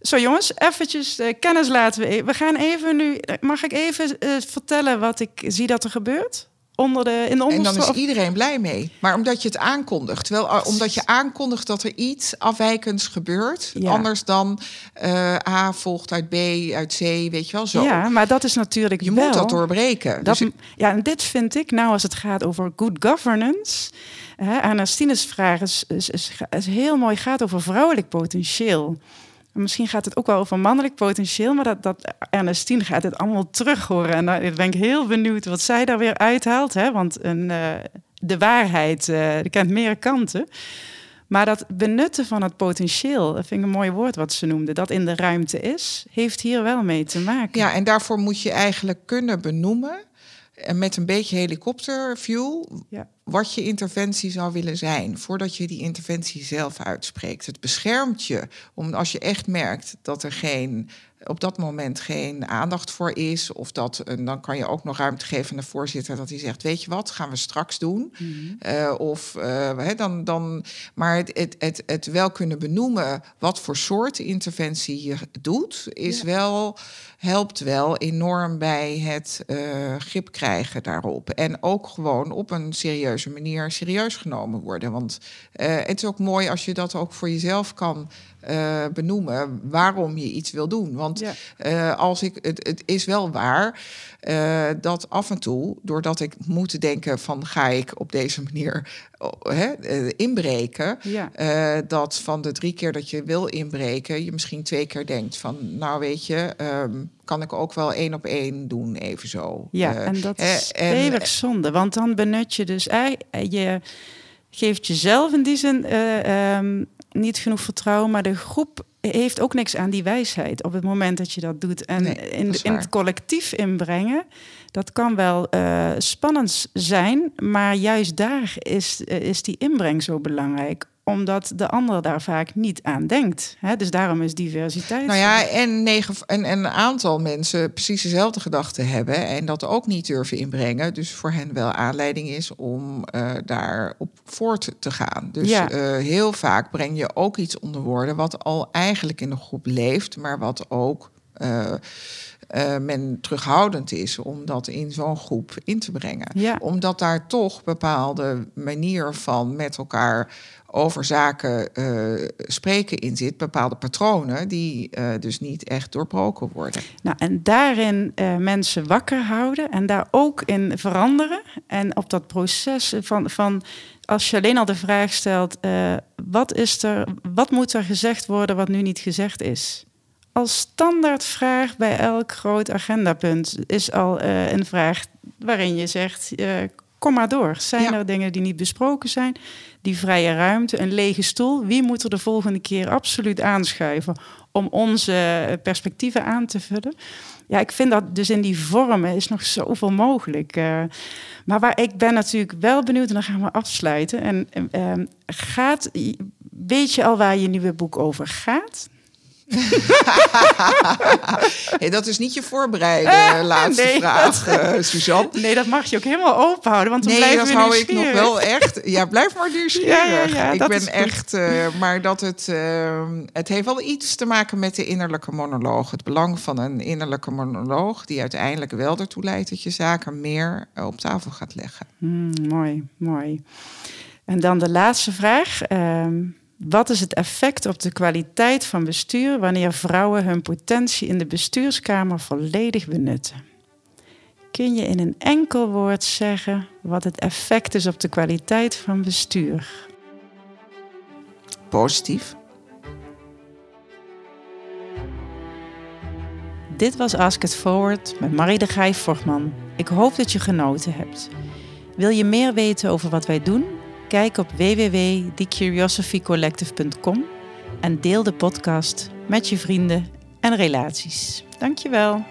Zo jongens, eventjes uh, kennis laten we. We gaan even nu. Mag ik even uh, vertellen wat ik zie dat er gebeurt? Onder de, in de en dan is iedereen blij mee. Maar omdat je het aankondigt. Terwijl, omdat je aankondigt dat er iets afwijkends gebeurt. Ja. Anders dan uh, A volgt uit B, uit C, weet je wel zo. Ja, maar dat is natuurlijk Je wel, moet dat doorbreken. Dat, dus ik, ja, en dit vind ik, nou als het gaat over good governance... Hè, Ernestines vraag is, is, is, is heel mooi, gaat over vrouwelijk potentieel. Misschien gaat het ook wel over mannelijk potentieel, maar dat, dat Ernestine gaat het allemaal terug horen. En daar ben ik heel benieuwd wat zij daar weer uithaalt. Hè? Want een, uh, de waarheid uh, kent meer kanten. Maar dat benutten van het potentieel, dat vind ik een mooi woord wat ze noemde, dat in de ruimte is, heeft hier wel mee te maken. Ja, en daarvoor moet je eigenlijk kunnen benoemen en met een beetje helikopterview ja. wat je interventie zou willen zijn voordat je die interventie zelf uitspreekt. Het beschermt je om als je echt merkt dat er geen op dat moment geen aandacht voor is. Of dat, en dan kan je ook nog ruimte geven aan de voorzitter dat hij zegt: Weet je wat, gaan we straks doen. Mhm. Eh, of uh, dan, dan, maar het, het, het, het wel kunnen benoemen wat voor soort interventie je doet, is wel, helpt wel enorm bij het uh, grip krijgen daarop. En ook gewoon op een serieuze manier serieus genomen worden. Want het is ook mooi als je dat ook voor jezelf kan uh, benoemen waarom je iets wil doen. Want uh, als ik, het, het is wel waar uh, dat af en toe, doordat ik moet denken van ga ik op deze manier hè, inbreken, ja. dat van de drie keer dat je wil inbreken, je misschien twee keer denkt van nou weet je, um, kan ik ook wel één op één doen, even zo. Ja, en dat is eeuwig zonde, want dan benut je dus je geeft jezelf in die zin um, niet genoeg vertrouwen, maar de groep heeft ook niks aan die wijsheid op het moment dat je dat doet. En in, in, het collectief inbrengen, dat kan wel uh, spannend zijn, maar juist daar is, uh, is die inbreng zo belangrijk omdat de ander daar vaak niet aan denkt. Hè? Dus daarom is diversiteit. Nou ja, en, negen, en, en een aantal mensen precies dezelfde gedachten hebben en dat ook niet durven inbrengen. Dus voor hen wel aanleiding is om uh, daar op voort te gaan. Dus ja. uh, heel vaak breng je ook iets onder woorden wat al eigenlijk in de groep leeft, maar wat ook. Uh, uh, men terughoudend is om dat in zo'n groep in te brengen. Ja. Omdat daar toch bepaalde manier van met elkaar over zaken uh, spreken in zit, bepaalde patronen die uh, dus niet echt doorbroken worden. Nou, en daarin uh, mensen wakker houden en daar ook in veranderen. En op dat proces van, van als je alleen al de vraag stelt: wat, is er, wat moet er gezegd worden wat nu niet gezegd is? Als standaardvraag bij elk groot agendapunt is al een vraag waarin je zegt: kom maar door. Zijn er dingen die niet besproken zijn? Die vrije ruimte, een lege stoel. Wie moet er de volgende keer absoluut aanschuiven om onze perspectieven aan te vullen? Ja, ik vind dat dus in die vormen is nog zoveel mogelijk. Uh, maar waar ik ben natuurlijk wel benieuwd, en dan gaan we afsluiten. En uh, gaat, weet je al waar je nieuwe boek over gaat? hey, dat is niet je voorbereide eh, laatste vraag, dat, uh, Suzanne. Nee, dat mag je ook helemaal open houden. Want dan nee, dat hou ik nog wel echt. Ja, blijf maar nieuwsgierig. Ja, ja, ik ben echt, uh, maar dat het, uh, het heeft wel iets te maken met de innerlijke monoloog. Het belang van een innerlijke monoloog, die uiteindelijk wel ertoe leidt dat je zaken meer op tafel gaat leggen. Mm, mooi, mooi. En dan de laatste vraag. Ehm, wat is het effect op de kwaliteit van bestuur wanneer vrouwen hun potentie in de bestuurskamer volledig benutten? Kun je in een enkel woord zeggen wat het effect is op de kwaliteit van bestuur? Positief. Dit was Ask It Forward met Marie de Grijf-Vortman. Ik hoop dat je genoten hebt. Wil je meer weten over wat wij doen? Kijk op www.thecuriosophycollective.com en deel de podcast met je vrienden en relaties. Dankjewel.